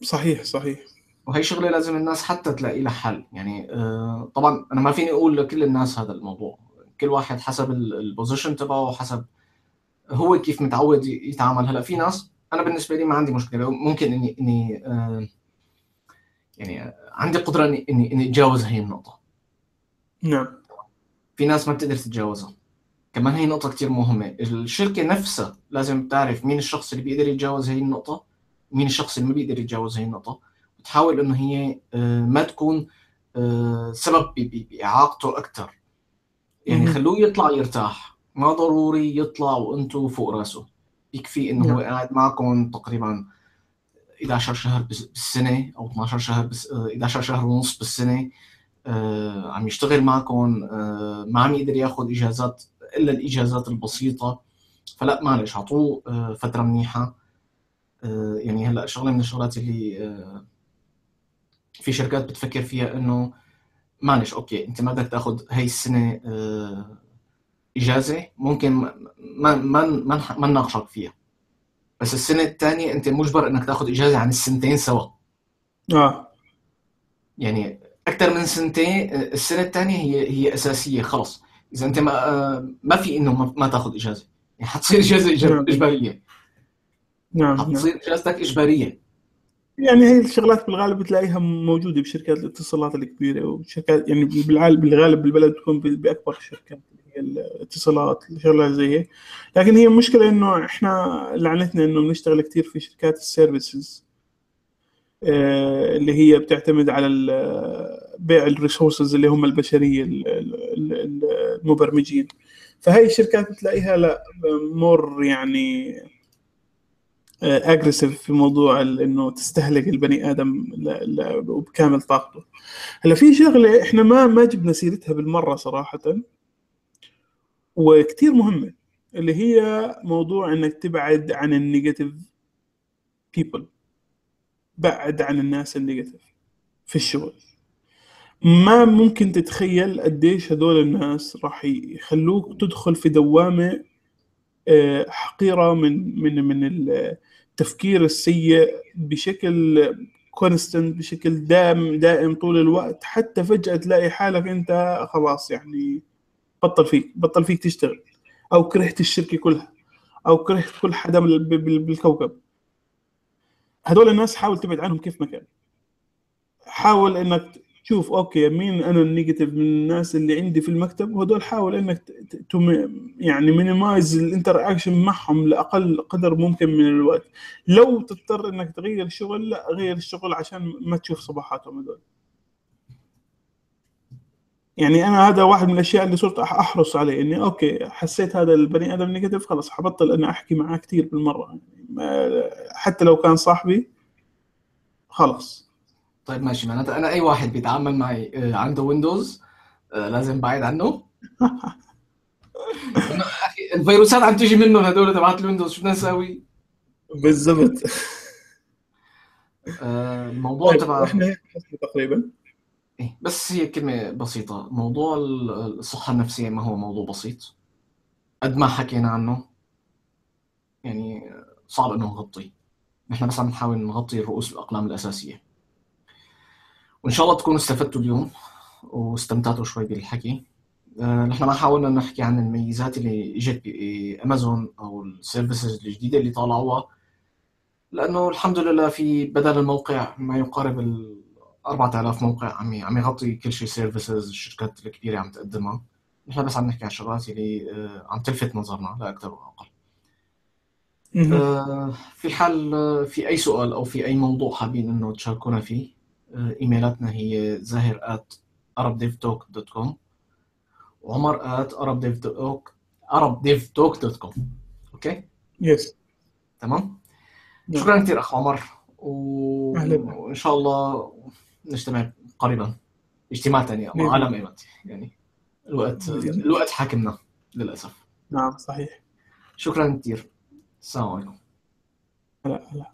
صحيح صحيح. وهي شغلة لازم الناس حتى تلاقي لها حل. يعني آه، طبعا أنا ما فيني أقول لكل الناس هذا الموضوع. كل واحد حسب ال- البوزيشن تبعه وحسب هو كيف متعود يتعامل. هلأ في ناس أنا بالنسبة لي ما عندي مشكلة. ممكن إني إني آه، يعني آه، عندي قدرة إني إني إني أتجاوز هي النقطة. نعم. في ناس ما بتقدر تتجاوزها. كمان هي نقطة كتير مهمة. الشركة نفسها لازم تعرف مين الشخص اللي بيقدر يتجاوز هي النقطة. مين الشخص اللي ما بيقدر يتجاوز هي النقطة وتحاول إنه هي آه، ما تكون آه، سبب ب- ب- بإعاقته أكثر يعني. خلوه يطلع يرتاح. ما ضروري يطلع وأنتو فوق راسه. يكفي إنه هو نعم. قاعد معكم تقريبا 11 شهر بالسنة أو 12 شهر بس آه، 11 شهر ونص بالسنة آه، عم يشتغل معكم آه، ما عم يقدر ياخذ إجازات إلا الإجازات البسيطة. فلا معلش أعطوه آه، فترة منيحة. آه، يعني هلا شغلة من الشغلات اللي آه، في شركات بتفكر فيها إنه معلش أوكي أنت ما بدك تأخذ هاي السنة آه، إجازة ممكن ما ما ما ما نناقشك فيها. بس السنة الثانية أنت مجبر إنك تأخذ إجازة عن السنتين سوا. آه. يعني أكثر من سنتين السنة الثانية هي هي أساسية خلص. إذا أنت ما ما في إنه ما- تأخذ إجازة. يعني حتصير إجازة إجب- نعم. اجباريه نعم. حتصير اجازتك اجباريه يعني هي الشغلات بالغالب بتلاقيها موجودة بشركات الاتصالات الكبيرة وشركات يعني بالغالب بالغالب بالبلد بتكون ب- بأكبر الشركات اللي هي الاتصالات الشغلات زي هيك. لكن هي المشكلة إنه إحنا لعنتنا إنه بنشتغل كتير في شركات ال services آه، اللي هي بتعتمد على بيع ال resources اللي هم البشرية ال- ال- ال- المبرمجين. فهي الشركات بتلاقيها لا more يعني aggressive في موضوع إنه تستهلك البني آدم ل- ل- وبكامل طاقته. هلأ في شغلة إحنا ما ما جبنا سيرتها بالمرة صراحة وكتير مهمة اللي هي موضوع إنك تبعد عن ال negative people بعد عن الناس ال negative في الشغل. ما ممكن تتخيل قديش هذول الناس راح يخلوك تدخل في دوامة آه، حقيرة من من من التفكير السيء بشكل كونستنت بشكل دائم دائم طول الوقت. حتى فجأة تلاقي حالك أنت خلاص يعني بطل فيك بطل فيك تشتغل أو كرهت الشركة كلها أو كرهت كل حدا بال- بال- بالكوكب. هذول الناس حاول تبعد عنهم كيف ما كان. حاول إنك تشوف okay مين أنا ال negative من الناس اللي عندي في المكتب وهدول حاول إنك يعني minimize ال interaction معهم لأقل قدر ممكن من الوقت. لو تضطر إنك تغير الشغل لا غير الشغل عشان ما تشوف صباحاتهم هدول. يعني أنا هذا واحد من الأشياء اللي صرت أحرص عليه إني okay حسيت هذا البني آدم negative خلاص حبطل أنا أحكي معاه كثير بالمرة. يعني حتى لو كان صاحبي خلاص. طيب ماشي. معناتها أنا أي واحد بيتعامل معي آه، عنده Windows آه، لازم بعيد عنه. الفيروسات عم تيجي منهم هدول تبعت ال Windows شو بدنا نساوي؟ بالضبط. آه، الموضوع طيب تبع إحنا تقريبا. إيه، بس هي كلمة بسيطة. موضوع ال- الصحة النفسية ما هو موضوع بسيط. قد ما حكينا عنه يعني صعب إنه نغطيه نحن بس عم نحاول نغطي الرؤوس الأقلام الأساسية. وإن شاء الله تكونوا استفدتوا اليوم واستمتعتوا شوي بالحكي. آه، نحن ما حاولنا نحكي عن الميزات اللي إجت بامازون أو ال services الجديدة اللي طالعوها لأنه الحمد لله في بدل الموقع ما يقارب ال 4000 موقع عم عم يغطي كل شيء services الشركات الكبيرة عم تقدمها. نحن بس عم نحكي عن الشغلات اللي آه، عم تلفت نظرنا لا أكثر ولا أقل. آه، في حال في أي سؤال أو في أي موضوع حابين إنه تشاركونا فيه إيميلاتنا هي زاهر at arabdevtalk.com وعمر at arabdevtalk arabdevtalk.com okay؟ yes تمام؟ نعم. شكرا كثير أخ عمر و... وإن شاء الله نجتمع قريبا اجتماع ثاني عالم ايمت يعني الوقت الوقت حاكمنا للأسف. نعم صحيح. شكرا كثير السلام عليكم. هلا هلا.